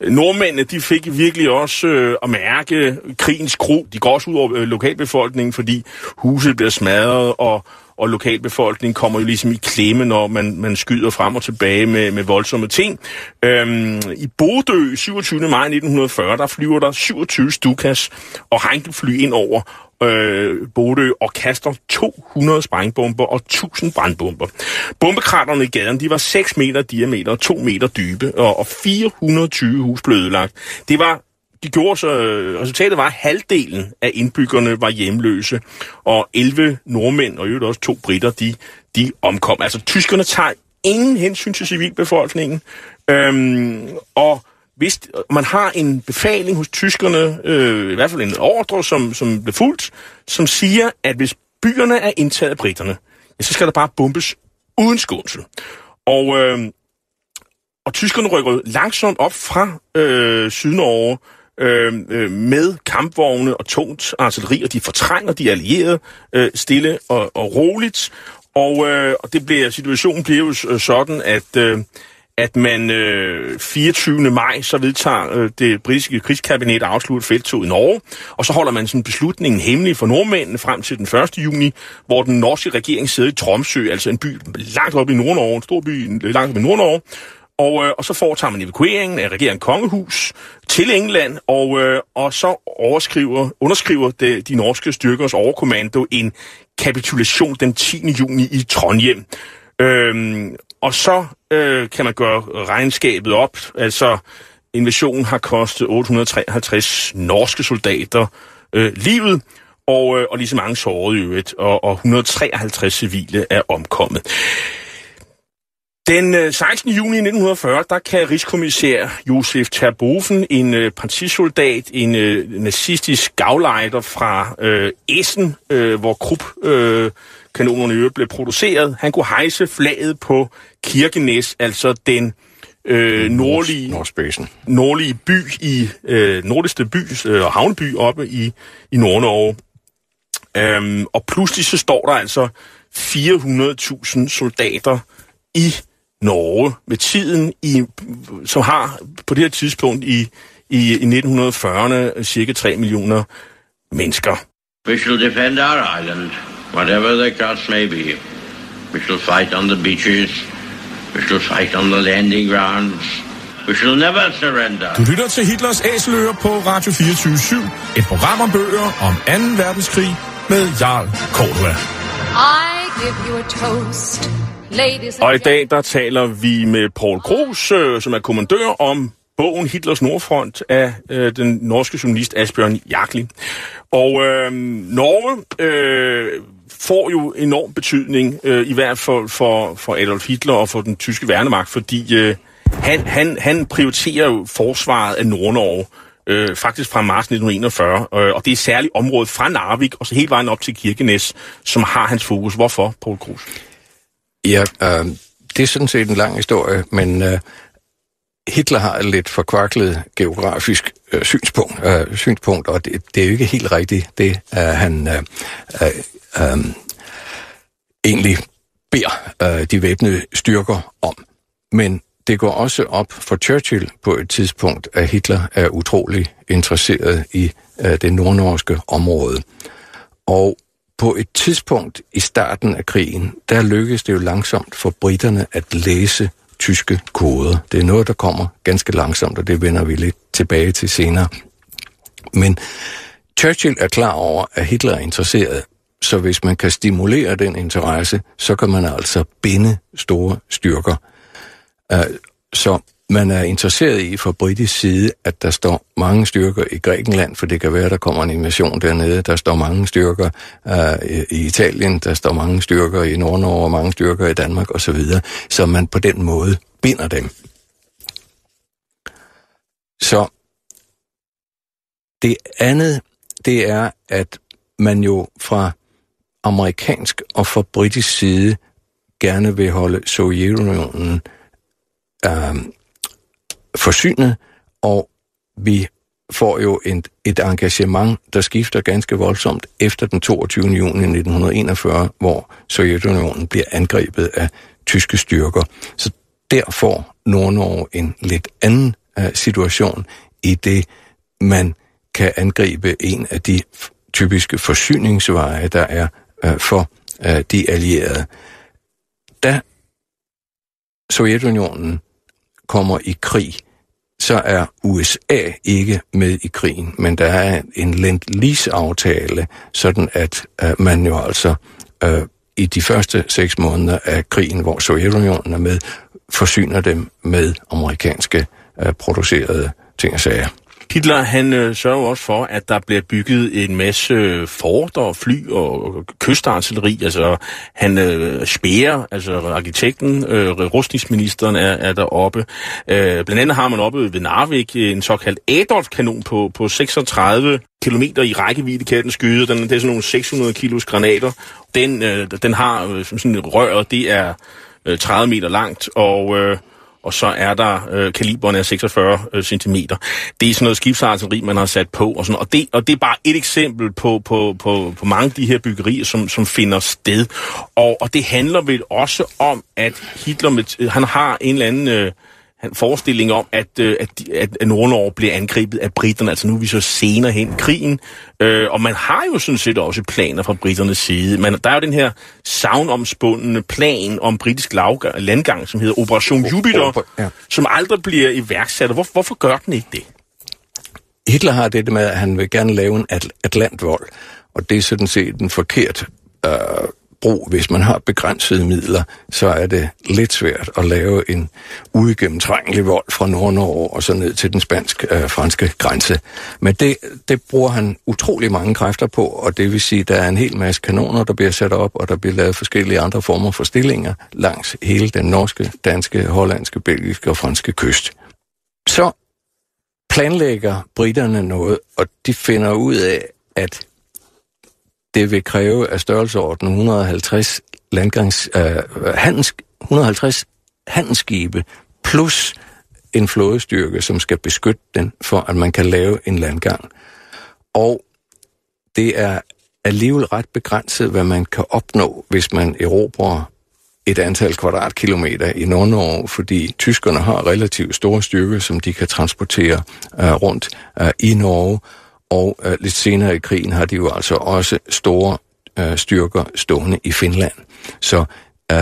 nordmændene, de fik virkelig også øh, at mærke krigens gro. De går også ud over øh, lokalbefolkningen, fordi huset bliver smadret, og, og lokalbefolkningen kommer jo ligesom i klemme, når man, man skyder frem og tilbage med, med voldsomme ting. Øhm, I Bodø, 27. maj 1940, der flyver der 27 Stukas og Heinkel-fly ind over, øh, Bodø og kaster 200 sprængbomber og 1000 brandbomber. Bombekraterne i gaden, de var 6 meter diameter og 2 meter dybe, og, og 420 hus blev ødelagt. Det var de gjorde så, øh, resultatet var, at halvdelen af indbyggerne var hjemløse, og 11 nordmænd og i øvrigt også to britter, de, de omkom. Altså, tyskerne tager ingen hensyn til civilbefolkningen, øhm, og hvis man har en befaling hos tyskerne, øh, i hvert fald en ordre, som, som blev fuldt, som siger, at hvis byerne er indtaget af britterne, ja, så skal der bare bombes uden skånsel. Og, øh, og tyskerne rykker langsomt op fra øh, Sydnorge øh, øh, med kampvogne og tungt artilleri, og de fortrænger de allierede øh, stille og, og roligt. Og, øh, og det bliver, situationen bliver jo sådan, at... Øh, at man øh, 24. maj så vedtager øh, det britiske krigskabinet at afslutte feltog i Norge, og så holder man sådan beslutningen hemmelig for nordmændene frem til den 1. juni, hvor den norske regering sidder i Tromsø, altså en by langt oppe i Nordnorge, en stor by øh, langt oppe i Nordnorge, og, øh, og så foretager man evakueringen af regeringen Kongehus til England, og, øh, og så overskriver, underskriver de, de norske styrkers overkommando en kapitulation den 10. juni i Trondheim. Øhm, og så øh, kan man gøre regnskabet op. Altså, invasionen har kostet 853 norske soldater øh, livet, og, øh, og lige så mange sårede i øvrigt, og, og 153 civile er omkommet. Den øh, 16. Juni 1940, der kan rigskommissær Josef Terboven, en øh, partisoldat, en øh, nazistisk gavlejder fra øh, Essen, øh, hvor Krupp øh, kanonerne i øvrigt blev produceret. Han kunne hejse flaget på Kirkenes, altså den øh, nordlige, nordlige by i øh, nordligste by øh, og havneby oppe i, i Nordnorge. Øhm, og pludselig så står der altså 400.000 soldater i Norge med tiden, i, som har på det her tidspunkt i, i, i 1940'erne cirka 3 millioner mennesker. We shall defend our island, whatever the cost may be. We shall fight on the beaches. We shall fight on the landing grounds. We shall never surrender. Du lytter til Hitlers Æseløer på Radio 24 Et program om bøger om 2. verdenskrig med Jarl Cordua. I give you a toast, ladies Og i dag der taler vi med Paul Gros, øh, som er kommandør om bogen Hitlers Nordfront af øh, den norske journalist Asbjørn Jagli. Og øh, Norge øh, får jo enorm betydning, øh, i hvert fald for, for Adolf Hitler og for den tyske værnemagt, fordi øh, han, han, han prioriterer jo forsvaret af Nord-Norge, øh, faktisk fra marts 1941, øh, og det er særligt området fra Narvik og så helt vejen op til Kirkenes, som har hans fokus. Hvorfor, Paul Kruse? Ja, øh, det er sådan set en lang historie, men øh, Hitler har et lidt forkvaklet geografisk øh, synspunkt, øh, synspunkt, og det, det er jo ikke helt rigtigt, det øh, han øh, øh øh, egentlig beder øh, de væbnede styrker om. Men det går også op for Churchill på et tidspunkt, at Hitler er utrolig interesseret i øh, det nordnorske område. Og på et tidspunkt i starten af krigen, der lykkedes det jo langsomt for britterne at læse tyske koder. Det er noget, der kommer ganske langsomt, og det vender vi lidt tilbage til senere. Men Churchill er klar over, at Hitler er interesseret, så hvis man kan stimulere den interesse, så kan man altså binde store styrker. Øh, så man er interesseret i fra britisk side, at der står mange styrker i Grækenland, for det kan være, at der kommer en invasion dernede. Der står mange styrker uh, i Italien, der står mange styrker i Nordnorge, og mange styrker i Danmark osv., så man på den måde binder dem. Så det andet, det er, at man jo fra amerikansk og fra britisk side gerne vil holde Sovjetunionen øh, forsynet, og vi får jo et, et engagement, der skifter ganske voldsomt efter den 22. juni 1941, hvor Sovjetunionen bliver angrebet af tyske styrker. Så der får Nordnorge en lidt anden uh, situation, i det man kan angribe en af de typiske forsyningsveje, der er øh, for øh, de allierede. Da Sovjetunionen kommer i krig, så er USA ikke med i krigen, men der er en lend-lease-aftale, sådan at øh, man jo altså øh, i de første seks måneder af krigen, hvor Sovjetunionen er med, forsyner dem med amerikanske øh, producerede ting og sager. Hitler han øh, sørger også for, at der bliver bygget en masse øh, fort og fly og kystartilleri. Altså han øh, spærer, altså arkitekten, øh, rustningsministeren er, er deroppe. Øh, blandt andet har man oppe ved Narvik en såkaldt Adolf-kanon på, på 36 kilometer i rækkevidde kan den skyde. Den, det er sådan nogle 600 kilos granater. Den, øh, den har øh, sådan et rør, det er øh, 30 meter langt, og... Øh, og så er der øh, kaliberne af 46 øh, cm. Det er sådan noget skibsartilleri, man har sat på, og, sådan, og, det, og det er bare et eksempel på, på, på, på mange af de her byggerier, som, som finder sted. Og, og det handler vel også om, at Hitler med, han har en eller anden... Øh, forestilling om, at, øh, at, at, Nordnorge bliver angrebet af britterne. Altså nu er vi så senere hen krigen. Øh, og man har jo sådan set også planer fra britternes side. Men der er jo den her savnomspundne plan om britisk landgang, som hedder Operation Jupiter, ja. som aldrig bliver iværksat. Hvor, hvorfor gør den ikke det? Hitler har det med, at han vil gerne lave en atlantvold. Og det er sådan set en forkert øh, brug. Hvis man har begrænsede midler, så er det lidt svært at lave en uigennemtrængelig vold fra Nord-Norge og så ned til den spansk-franske øh, grænse. Men det, det bruger han utrolig mange kræfter på, og det vil sige, at der er en hel masse kanoner, der bliver sat op, og der bliver lavet forskellige andre former for stillinger langs hele den norske, danske, hollandske, belgiske og franske kyst. Så planlægger britterne noget, og de finder ud af, at det vil kræve af størrelseorden 150 landgangs, øh, handels, 150 handelsskibe plus en flådestyrke, som skal beskytte den, for at man kan lave en landgang. Og det er alligevel ret begrænset, hvad man kan opnå, hvis man erobrer et antal kvadratkilometer i Nord-Norge, fordi tyskerne har relativt store styrker, som de kan transportere uh, rundt uh, i Norge, og uh, lidt senere i krigen har de jo altså også store uh, styrker stående i Finland. Så uh,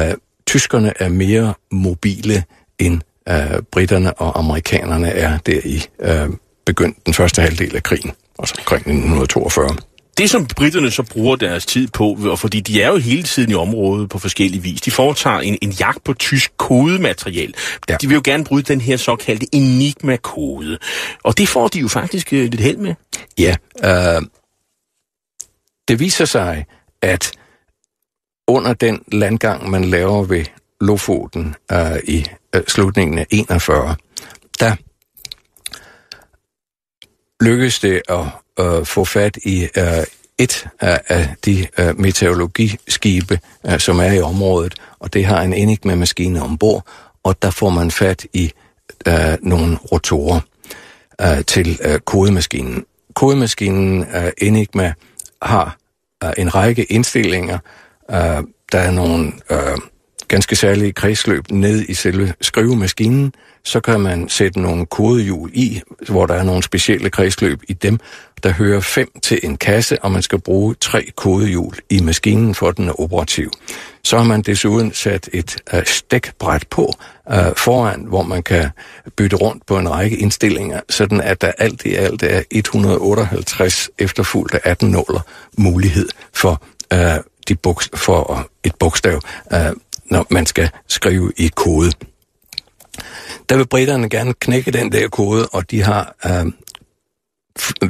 tyskerne er mere mobile end uh, britterne og amerikanerne er der i uh, begyndt den første halvdel af krigen, altså omkring 1942. Det, som britterne så bruger deres tid på, og fordi de er jo hele tiden i området på forskellige vis, de foretager en, en jagt på tysk kodematerial. Ja. De vil jo gerne bryde den her såkaldte enigma-kode. Og det får de jo faktisk uh, lidt held med. Ja, øh, det viser sig, at under den landgang, man laver ved Lofoten øh, i øh, slutningen af 41, der lykkedes det at øh, få fat i øh, et af, af de øh, meteorologiskibe, øh, som er i området, og det har en Enigma-maskine ombord, og der får man fat i øh, nogle rotorer øh, til øh, kodemaskinen. Kodemaskinen øh, Enigma har øh, en række indstillinger. Øh, der er nogle øh, ganske særlige kredsløb ned i selve skrivemaskinen, så kan man sætte nogle kodehjul i, hvor der er nogle specielle kredsløb i dem. Der hører fem til en kasse, og man skal bruge tre kodehjul i maskinen, for den er operativ. Så har man desuden sat et uh, stikbræt på uh, foran, hvor man kan bytte rundt på en række indstillinger, sådan at der alt i alt er 158 efterfulgt af 18 nåler mulighed for, uh, de buks, for et bogstav, uh, når man skal skrive i kode der vil britterne gerne knække den der kode, og de har øh,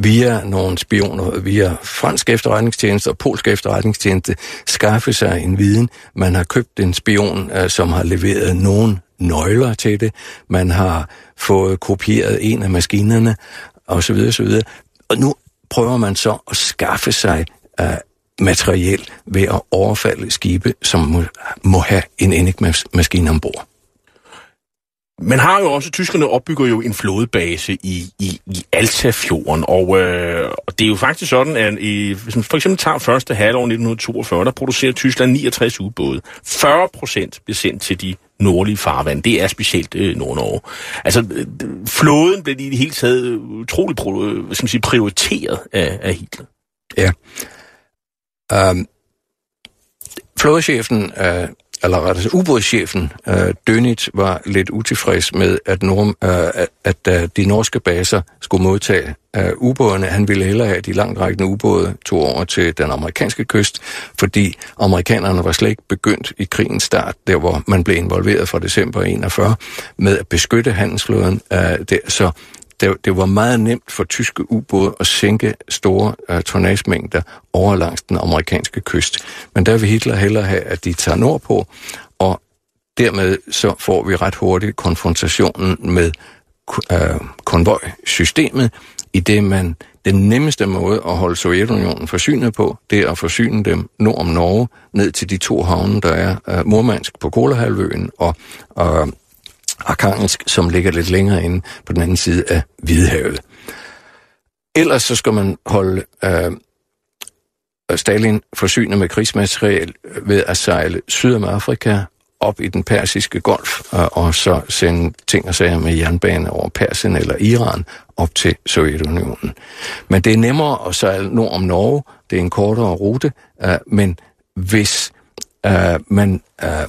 via nogle spioner, via fransk efterretningstjeneste og polsk efterretningstjeneste, skaffe sig en viden. Man har købt en spion, øh, som har leveret nogle nøgler til det. Man har fået kopieret en af maskinerne, osv. osv. Og nu prøver man så at skaffe sig øh, materiel ved at overfalde skibe, som må, må have en enigma-maskine ombord. Man har jo også, tyskerne opbygger jo en flådebase i, i, i Altafjorden, og, øh, og det er jo faktisk sådan, at i, hvis man for eksempel tager første halvår 1942, der producerer Tyskland 69 ubåde. 40 procent bliver sendt til de nordlige farvand. Det er specielt øh, Nord-Norge. Altså, øh, flåden blev i det hele taget utroligt skal man sige, prioriteret af, af Hitler. Ja. Um, flådechefen uh eller rettere ubådschefen øh, Dönitz var lidt utilfreds med, at, norm, øh, at, at øh, de norske baser skulle modtage øh, ubådene. Han ville hellere have de langtrækkende ubåde to over til den amerikanske kyst, fordi amerikanerne var slet ikke begyndt i krigens start, der hvor man blev involveret fra december 41, med at beskytte handelsflåden. Øh, der, så det, det var meget nemt for tyske ubåde at sænke store øh, tonnagemængder over langs den amerikanske kyst. Men der vil Hitler hellere have, at de tager nordpå, og dermed så får vi ret hurtigt konfrontationen med øh, konvojsystemet, i det man den nemmeste måde at holde Sovjetunionen forsynet på, det er at forsyne dem nord om Norge, ned til de to havne, der er uh, Murmansk på Kolahalvøen og uh, Arkhangelsk, som ligger lidt længere inde på den anden side af Hvidehavet. Ellers så skal man holde øh, øh Stalin forsynet med krigsmateriel øh, ved at sejle syd om Afrika op i den persiske golf, øh, og så sende ting og sager med jernbane over Persien eller Iran op til Sovjetunionen. Men det er nemmere at sejle nord om Norge, det er en kortere rute, øh, men hvis øh, man Øh,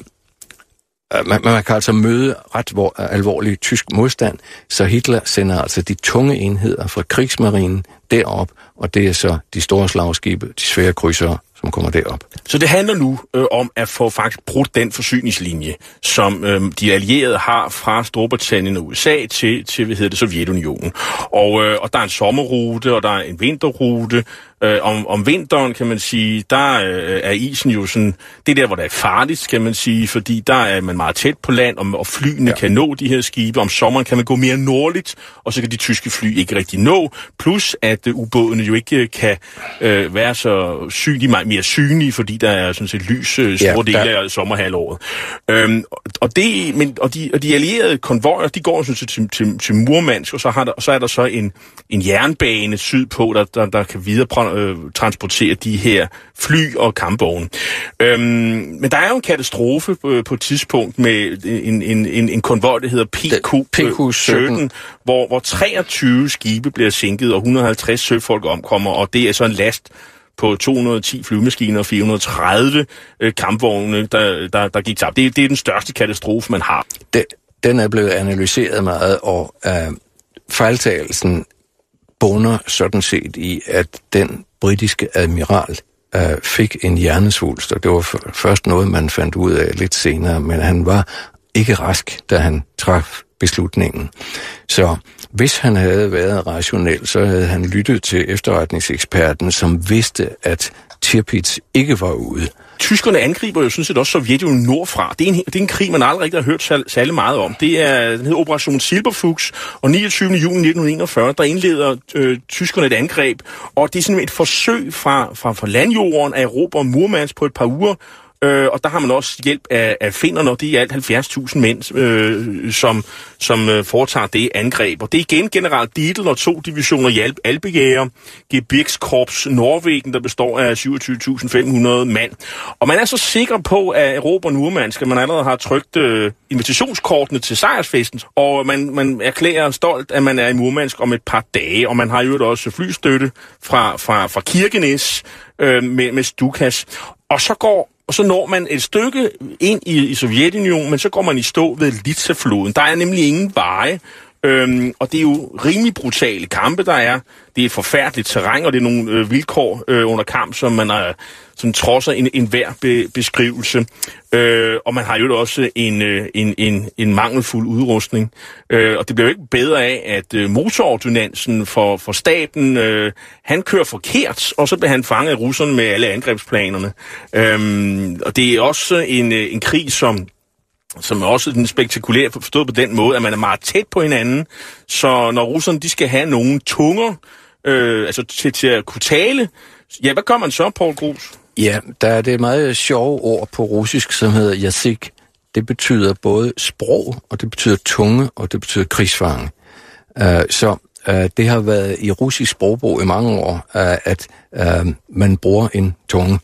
Øh, man, man kan altså møde ret vor, alvorlig tysk modstand, så Hitler sender altså de tunge enheder fra krigsmarinen derop, og det er så de store slagskibe, de svære krydsere, som kommer derop. Så det handler nu øh, om at få faktisk brudt den forsyningslinje, som øh, de allierede har fra Storbritannien og USA til, til hvad hedder det, Sovjetunionen. Og, øh, og der er en sommerrute, og der er en vinterrute, Øh, om, om vinteren, kan man sige, der øh, er isen jo sådan, det er der, hvor det er farligt, kan man sige, fordi der er man meget tæt på land, og, og flyene ja. kan nå de her skibe. Om sommeren kan man gå mere nordligt, og så kan de tyske fly ikke rigtig nå. Plus, at øh, ubådene jo ikke øh, kan øh, være så synlige, meget mere synlige, fordi der er sådan set lys øh, store ja, dele der... af sommerhalvåret. Øhm, og, det, men, og, de, og de allierede konvojer, de går sådan set til, til, til Murmansk, og så, har der, og så er der så en, en jernbane sydpå, der, der, der kan videre tra- øh, transportere de her fly og kampvogne. Øhm, men der er jo en katastrofe på, på et tidspunkt med en, en, en, en konvoj, der hedder PQ, PQ-17, hvor, hvor 23 skibe bliver sænket, og 150 søfolk omkommer, og det er så en last på 210 flyvemaskiner og 430 øh, kampvogne, der, der, der gik tabt. Det, det er den største katastrofe, man har. Det, den er blevet analyseret meget, og øh, fejltagelsen bunder sådan set i, at den britiske admiral øh, fik en hjernesvulst, og det var først noget, man fandt ud af lidt senere, men han var ikke rask, da han traf beslutningen. Så hvis han havde været rationel, så havde han lyttet til efterretningseksperten, som vidste, at Tirpitz ikke var ude. Tyskerne angriber jo sådan set også Sovjetunionen nordfra. Det er, en, det er en krig, man aldrig rigtig har hørt særlig, meget om. Det er, den hedder Operation Silberfuchs, og 29. juni 1941, der indleder øh, tyskerne et angreb, og det er sådan et forsøg fra, fra, fra landjorden at erobre Murmansk på et par uger, Øh, og der har man også hjælp af, af finderne, og det er alt 70.000 mænd, øh, som, som øh, foretager det angreb. Og det er igen general Dietl og to divisioner hjælp Alpejæger, Gebirgskorps Norwegen, der består af 27.500 mand. Og man er så sikker på, at Robert Nurmansk, at man allerede har trykt øh, invitationskortene til sejrsfesten, og man, man erklærer stolt, at man er i Murmansk om et par dage, og man har jo også flystøtte fra, fra, fra Kirkenes øh, med, med Stukas. Og så går og så når man et stykke ind i, i Sovjetunionen, men så går man i stå ved Litsafloden. Der er nemlig ingen veje, øhm, og det er jo rimelig brutale kampe, der er. Det er et forfærdeligt terræn, og det er nogle øh, vilkår øh, under kamp, som man er som trodser en, en hver be, beskrivelse. Øh, og man har jo også en, øh, en, en, en mangelfuld udrustning. Øh, og det bliver jo ikke bedre af, at øh, motorordinansen for, for staten, øh, han kører forkert, og så bliver han fanget af russerne med alle angrebsplanerne. Øh, og det er også en, øh, en krig, som som er også den spektakulære forstået på den måde, at man er meget tæt på hinanden. Så når russerne de skal have nogle tunger, øh, altså til, til at kunne tale, ja, hvad gør man så, Paul Grus? Ja, der er det meget sjove ord på russisk, som hedder yasik. Det betyder både sprog, og det betyder tunge, og det betyder krigsfange. Uh, så uh, det har været i russisk sprogbrug i mange år, uh, at uh, man bruger en tunge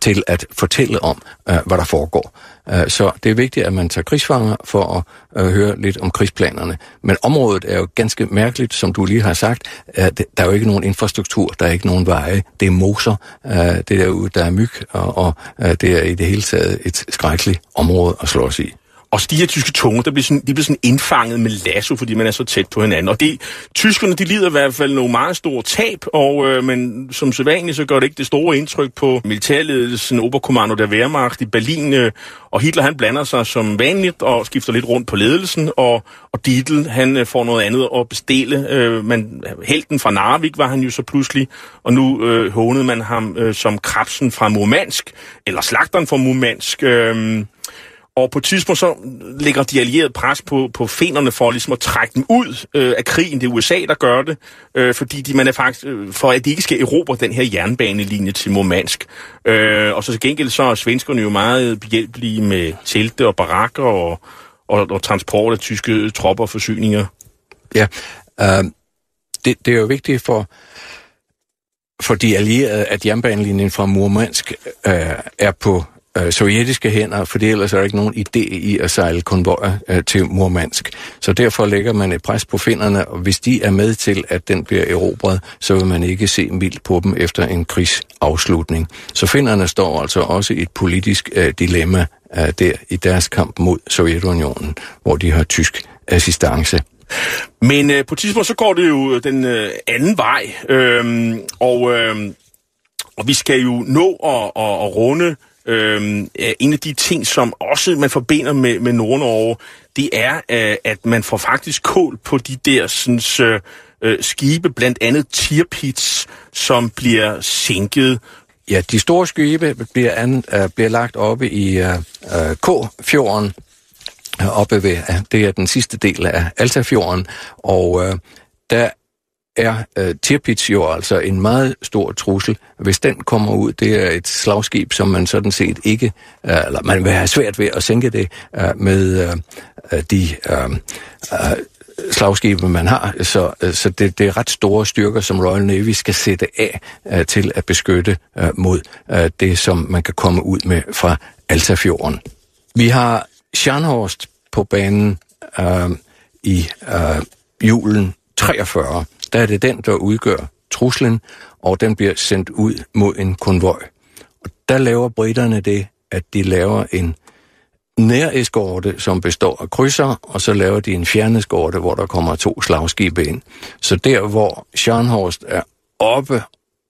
til at fortælle om, uh, hvad der foregår. Øh, så det er vigtigt, at man tager krigsfanger for at øh, høre lidt om krigsplanerne. Men området er jo ganske mærkeligt, som du lige har sagt. Øh, der er jo ikke nogen infrastruktur, der er ikke nogen veje. Det er moser, det er derude, der er myg, og, og det er i det hele taget et skrækkeligt område at slå i. Og de her tyske tunge, der bliver sådan, de bliver sådan indfanget med lasso, fordi man er så tæt på hinanden. Og det, tyskerne, de lider i hvert fald nogle meget store tab, og, øh, men som sædvanligt, så gør det ikke det store indtryk på militærledelsen, Oberkommando der Wehrmacht i Berlin. Øh, og Hitler, han blander sig som vanligt og skifter lidt rundt på ledelsen, og, og Dietl, han øh, får noget andet at bestille. Øh, men helten fra Narvik var han jo så pludselig, og nu øh, hånede man ham øh, som krabsen fra Murmansk, eller slagteren fra Murmansk. Øh, og på et tidspunkt så lægger de allierede pres på, på fenerne for ligesom at trække dem ud øh, af krigen. Det er USA, der gør det, øh, fordi de, man er faktisk, øh, for at de ikke skal erobre den her jernbanelinje til Murmansk. Øh, og så til gengæld så er svenskerne jo meget behjælpelige med telte og barakker og, og, og transport af tyske tropper og forsyninger. Ja, øh, det, det er jo vigtigt for, for de allierede, at jernbanelinjen fra Murmansk øh, er på øh, sovjetiske hænder, for ellers er der ikke nogen idé i at sejle konvojer øh, til Murmansk. Så derfor lægger man et pres på finnerne, og hvis de er med til, at den bliver erobret, så vil man ikke se mildt på dem efter en krigsafslutning. Så finnerne står altså også i et politisk øh, dilemma øh, der i deres kamp mod Sovjetunionen, hvor de har tysk assistance. Men øh, på et tidspunkt så går det jo øh, den øh, anden vej, øh, og, øh, og vi skal jo nå at, at, at runde Øhm, øh, en af de ting, som også man forbinder med, med Nord-Norge, det er, øh, at man får faktisk kål på de der sådan, øh, øh, skibe, blandt andet Tirpitz, som bliver sænket. Ja, de store skibe bliver, an, øh, bliver lagt oppe i øh, øh K-fjorden, øh, oppe ved, det er den sidste del af Altafjorden, og øh, der er øh, Tirpitz jo altså en meget stor trussel. Hvis den kommer ud, det er et slagskib, som man sådan set ikke, øh, eller man vil have svært ved at sænke det øh, med øh, øh, de øh, øh, slagskibe, man har. Så, øh, så det, det er ret store styrker, som Royal Navy skal sætte af øh, til at beskytte øh, mod øh, det, som man kan komme ud med fra Altafjorden. Vi har Scharnhorst på banen øh, i øh, julen 43. Der er det den, der udgør truslen, og den bliver sendt ud mod en konvoj. Og der laver britterne det, at de laver en næreskorte, som består af krydser, og så laver de en fjerneskorte, hvor der kommer to slagskibe ind. Så der, hvor Scharnhorst er oppe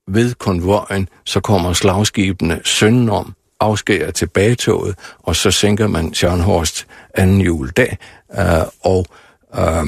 ved konvojen, så kommer slagskibene søndenom, afskærer tilbagetoget, og så sænker man Scharnhorst anden juledag, øh, og øh,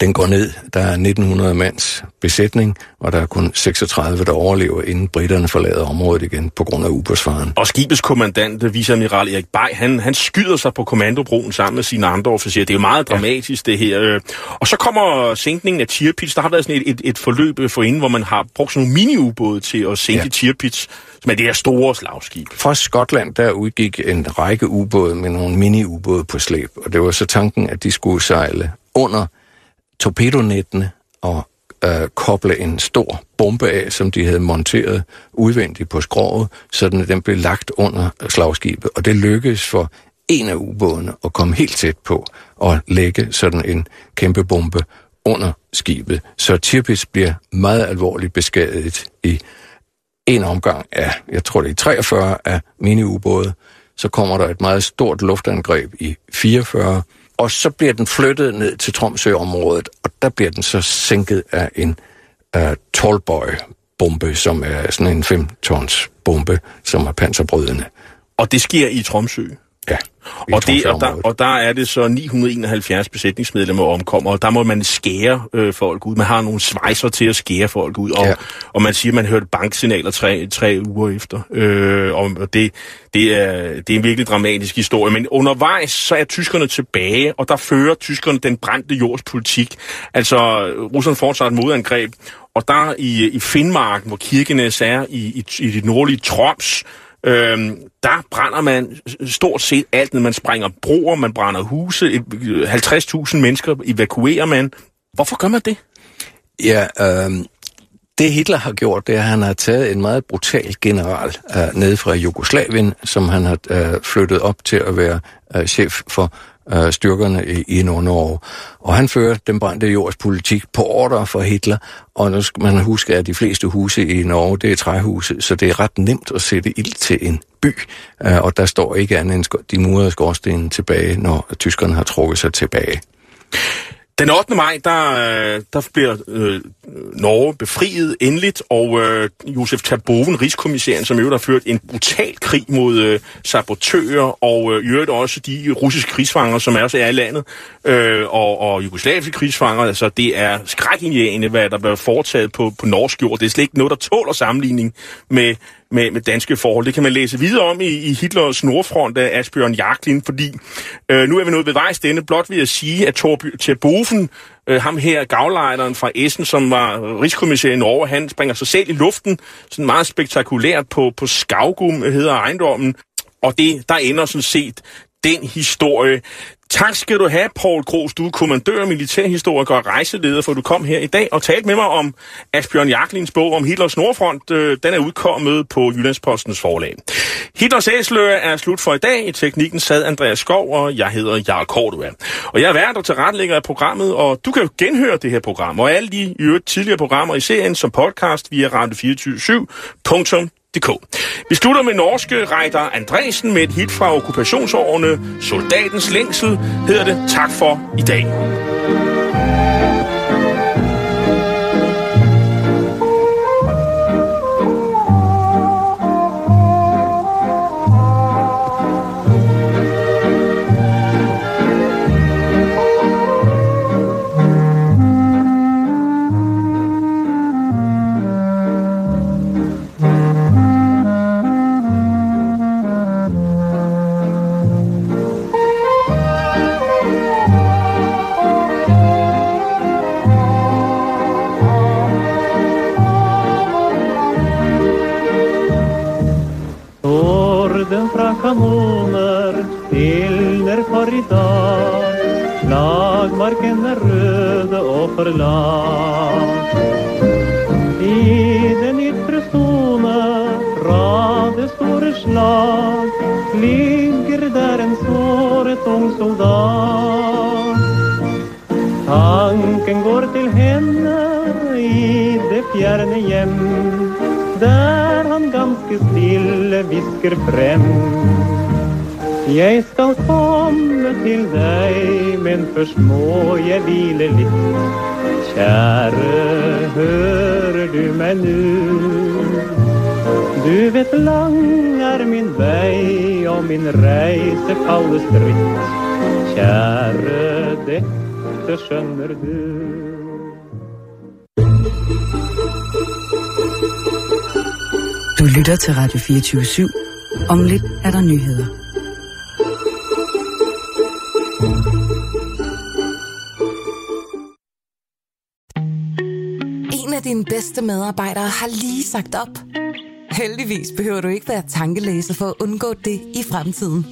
den går ned. Der er 1900 mands besætning, og der er kun 36, der overlever, inden britterne forlader området igen på grund af ubådsfaren. Og skibets kommandant, viceadmiral Erik Bay, han, han skyder sig på kommandobroen sammen med sine andre officerer. Det er jo meget dramatisk, ja. det her. Og så kommer sænkningen af Tirpitz. Der har været sådan et, et, et forløb for inden, hvor man har brugt sådan nogle mini-ubåde til at sænke ja. Tirpitz, som er det her store slagskib. Fra Skotland, der udgik en række ubåde med nogle mini-ubåde på slæb, og det var så tanken, at de skulle sejle under torpedonettene og øh, koble en stor bombe af, som de havde monteret udvendigt på skroget, så den blev lagt under slagskibet. Og det lykkedes for en af ubådene at komme helt tæt på og lægge sådan en kæmpe bombe under skibet. Så Tirpitz bliver meget alvorligt beskadiget i en omgang af, jeg tror det er 43 af mini-ubåde. Så kommer der et meget stort luftangreb i 44, og så bliver den flyttet ned til Tromsø-området, og der bliver den så sænket af en uh, Tallboy-bombe, som er sådan en 5-tons bombe, som er panserbrydende. Og det sker i Tromsø? Ja. Og, det, og, der, og der er det så 971 besætningsmedlemmer omkommer, og der må man skære øh, folk ud. Man har nogle svejser til at skære folk ud, og, ja. og man siger, at man hørte banksignaler tre, tre uger efter. Øh, og det, det, er, det er en virkelig dramatisk historie. Men undervejs så er tyskerne tilbage, og der fører tyskerne den brændte jords politik. Altså, Rusland fortsat et modangreb, og der i, i Finnmarken, hvor Kirkenes er, i, i, i det nordlige Troms, Øhm, der brænder man stort set alt, når man sprænger broer, man brænder huse, 50.000 øh, mennesker evakuerer man. Hvorfor gør man det? Ja, øhm, det Hitler har gjort, det er, at han har taget en meget brutal general øh, ned fra Jugoslavien, som han har øh, flyttet op til at være øh, chef for øh, styrkerne i, i Nord-Norge. Og han fører den brændte jords politik på ordre for Hitler, og nu skal man huske, at de fleste huse i Norge, det er træhuse, så det er ret nemt at sætte ild til en by, øh, og der står ikke andet end de murede skorstenen tilbage, når tyskerne har trukket sig tilbage. Den 8. maj, der, øh, der bliver øh, Norge befriet endeligt, og øh, Josef Taboven, rigskommissæren, som jo har ført en brutal krig mod øh, sabotører, og øh, i øvrigt også de russiske krigsfanger, som er også er i landet, øh, og, og jugoslaviske krigsfanger, altså det er skrækindjagende, hvad der bliver foretaget på, på norsk jord. Det er slet ikke noget, der tåler sammenligning med med, med danske forhold. Det kan man læse videre om i, i Hitlers nordfront af Asbjørn Jagtlin, fordi øh, nu er vi nået ved vejs denne. Blot ved at sige, at Torby Terboven, øh, ham her gavlejderen fra Essen, som var rigskommissær i Norge, han springer sig selv i luften, sådan meget spektakulært på, på Skavgum, hedder ejendommen. Og det, der ender sådan set den historie. Tak skal du have, Paul Gros. Du er kommandør, militærhistoriker og rejseleder, for du kom her i dag og talte med mig om Asbjørn Jaklins bog om Hitlers Nordfront. Øh, den er udkommet på Jyllandspostens forlag. Hitlers æsler er slut for i dag. I teknikken sad Andreas Skov, og jeg hedder Jarl Kortua. Og jeg er vært og tilrettelægger af programmet, og du kan jo genhøre det her program og alle de øvrigt tidligere programmer i serien som podcast via radio247 DK. Vi slutter med norske Reiter Andresen med et hit fra okkupationsårene. Soldatens længsel hedder det. Tak for i dag. Kanoner stilner for i dag. Slagmarken er røde og forlatt. I den ytre sone fra det store slag ligger der en såret ung soldat. Tanken går til henne i det fjerne hjem, stille visker frem. Jeg skal komme til deg, men først må jeg hvile litt. Kjære, hører du meg nu? Du vet lang er min vei, og min reise kalles dritt. Kjære, dette skjønner du. Du lytter til Radio 24 /7. Om lidt er der nyheder. En af dine bedste medarbejdere har lige sagt op. Heldigvis behøver du ikke være tankelæser for at undgå det i fremtiden.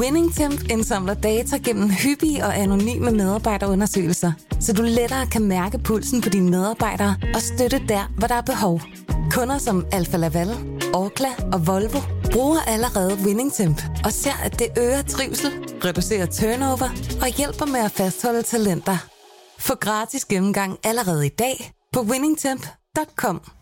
WinningTemp indsamler data gennem hyppige og anonyme medarbejderundersøgelser, så du lettere kan mærke pulsen på dine medarbejdere og støtte der, hvor der er behov. Kunder som Alfa Laval, Orkla og Volvo bruger allerede WinningTemp og ser, at det øger trivsel, reducerer turnover og hjælper med at fastholde talenter. Få gratis gennemgang allerede i dag på winningtemp.com.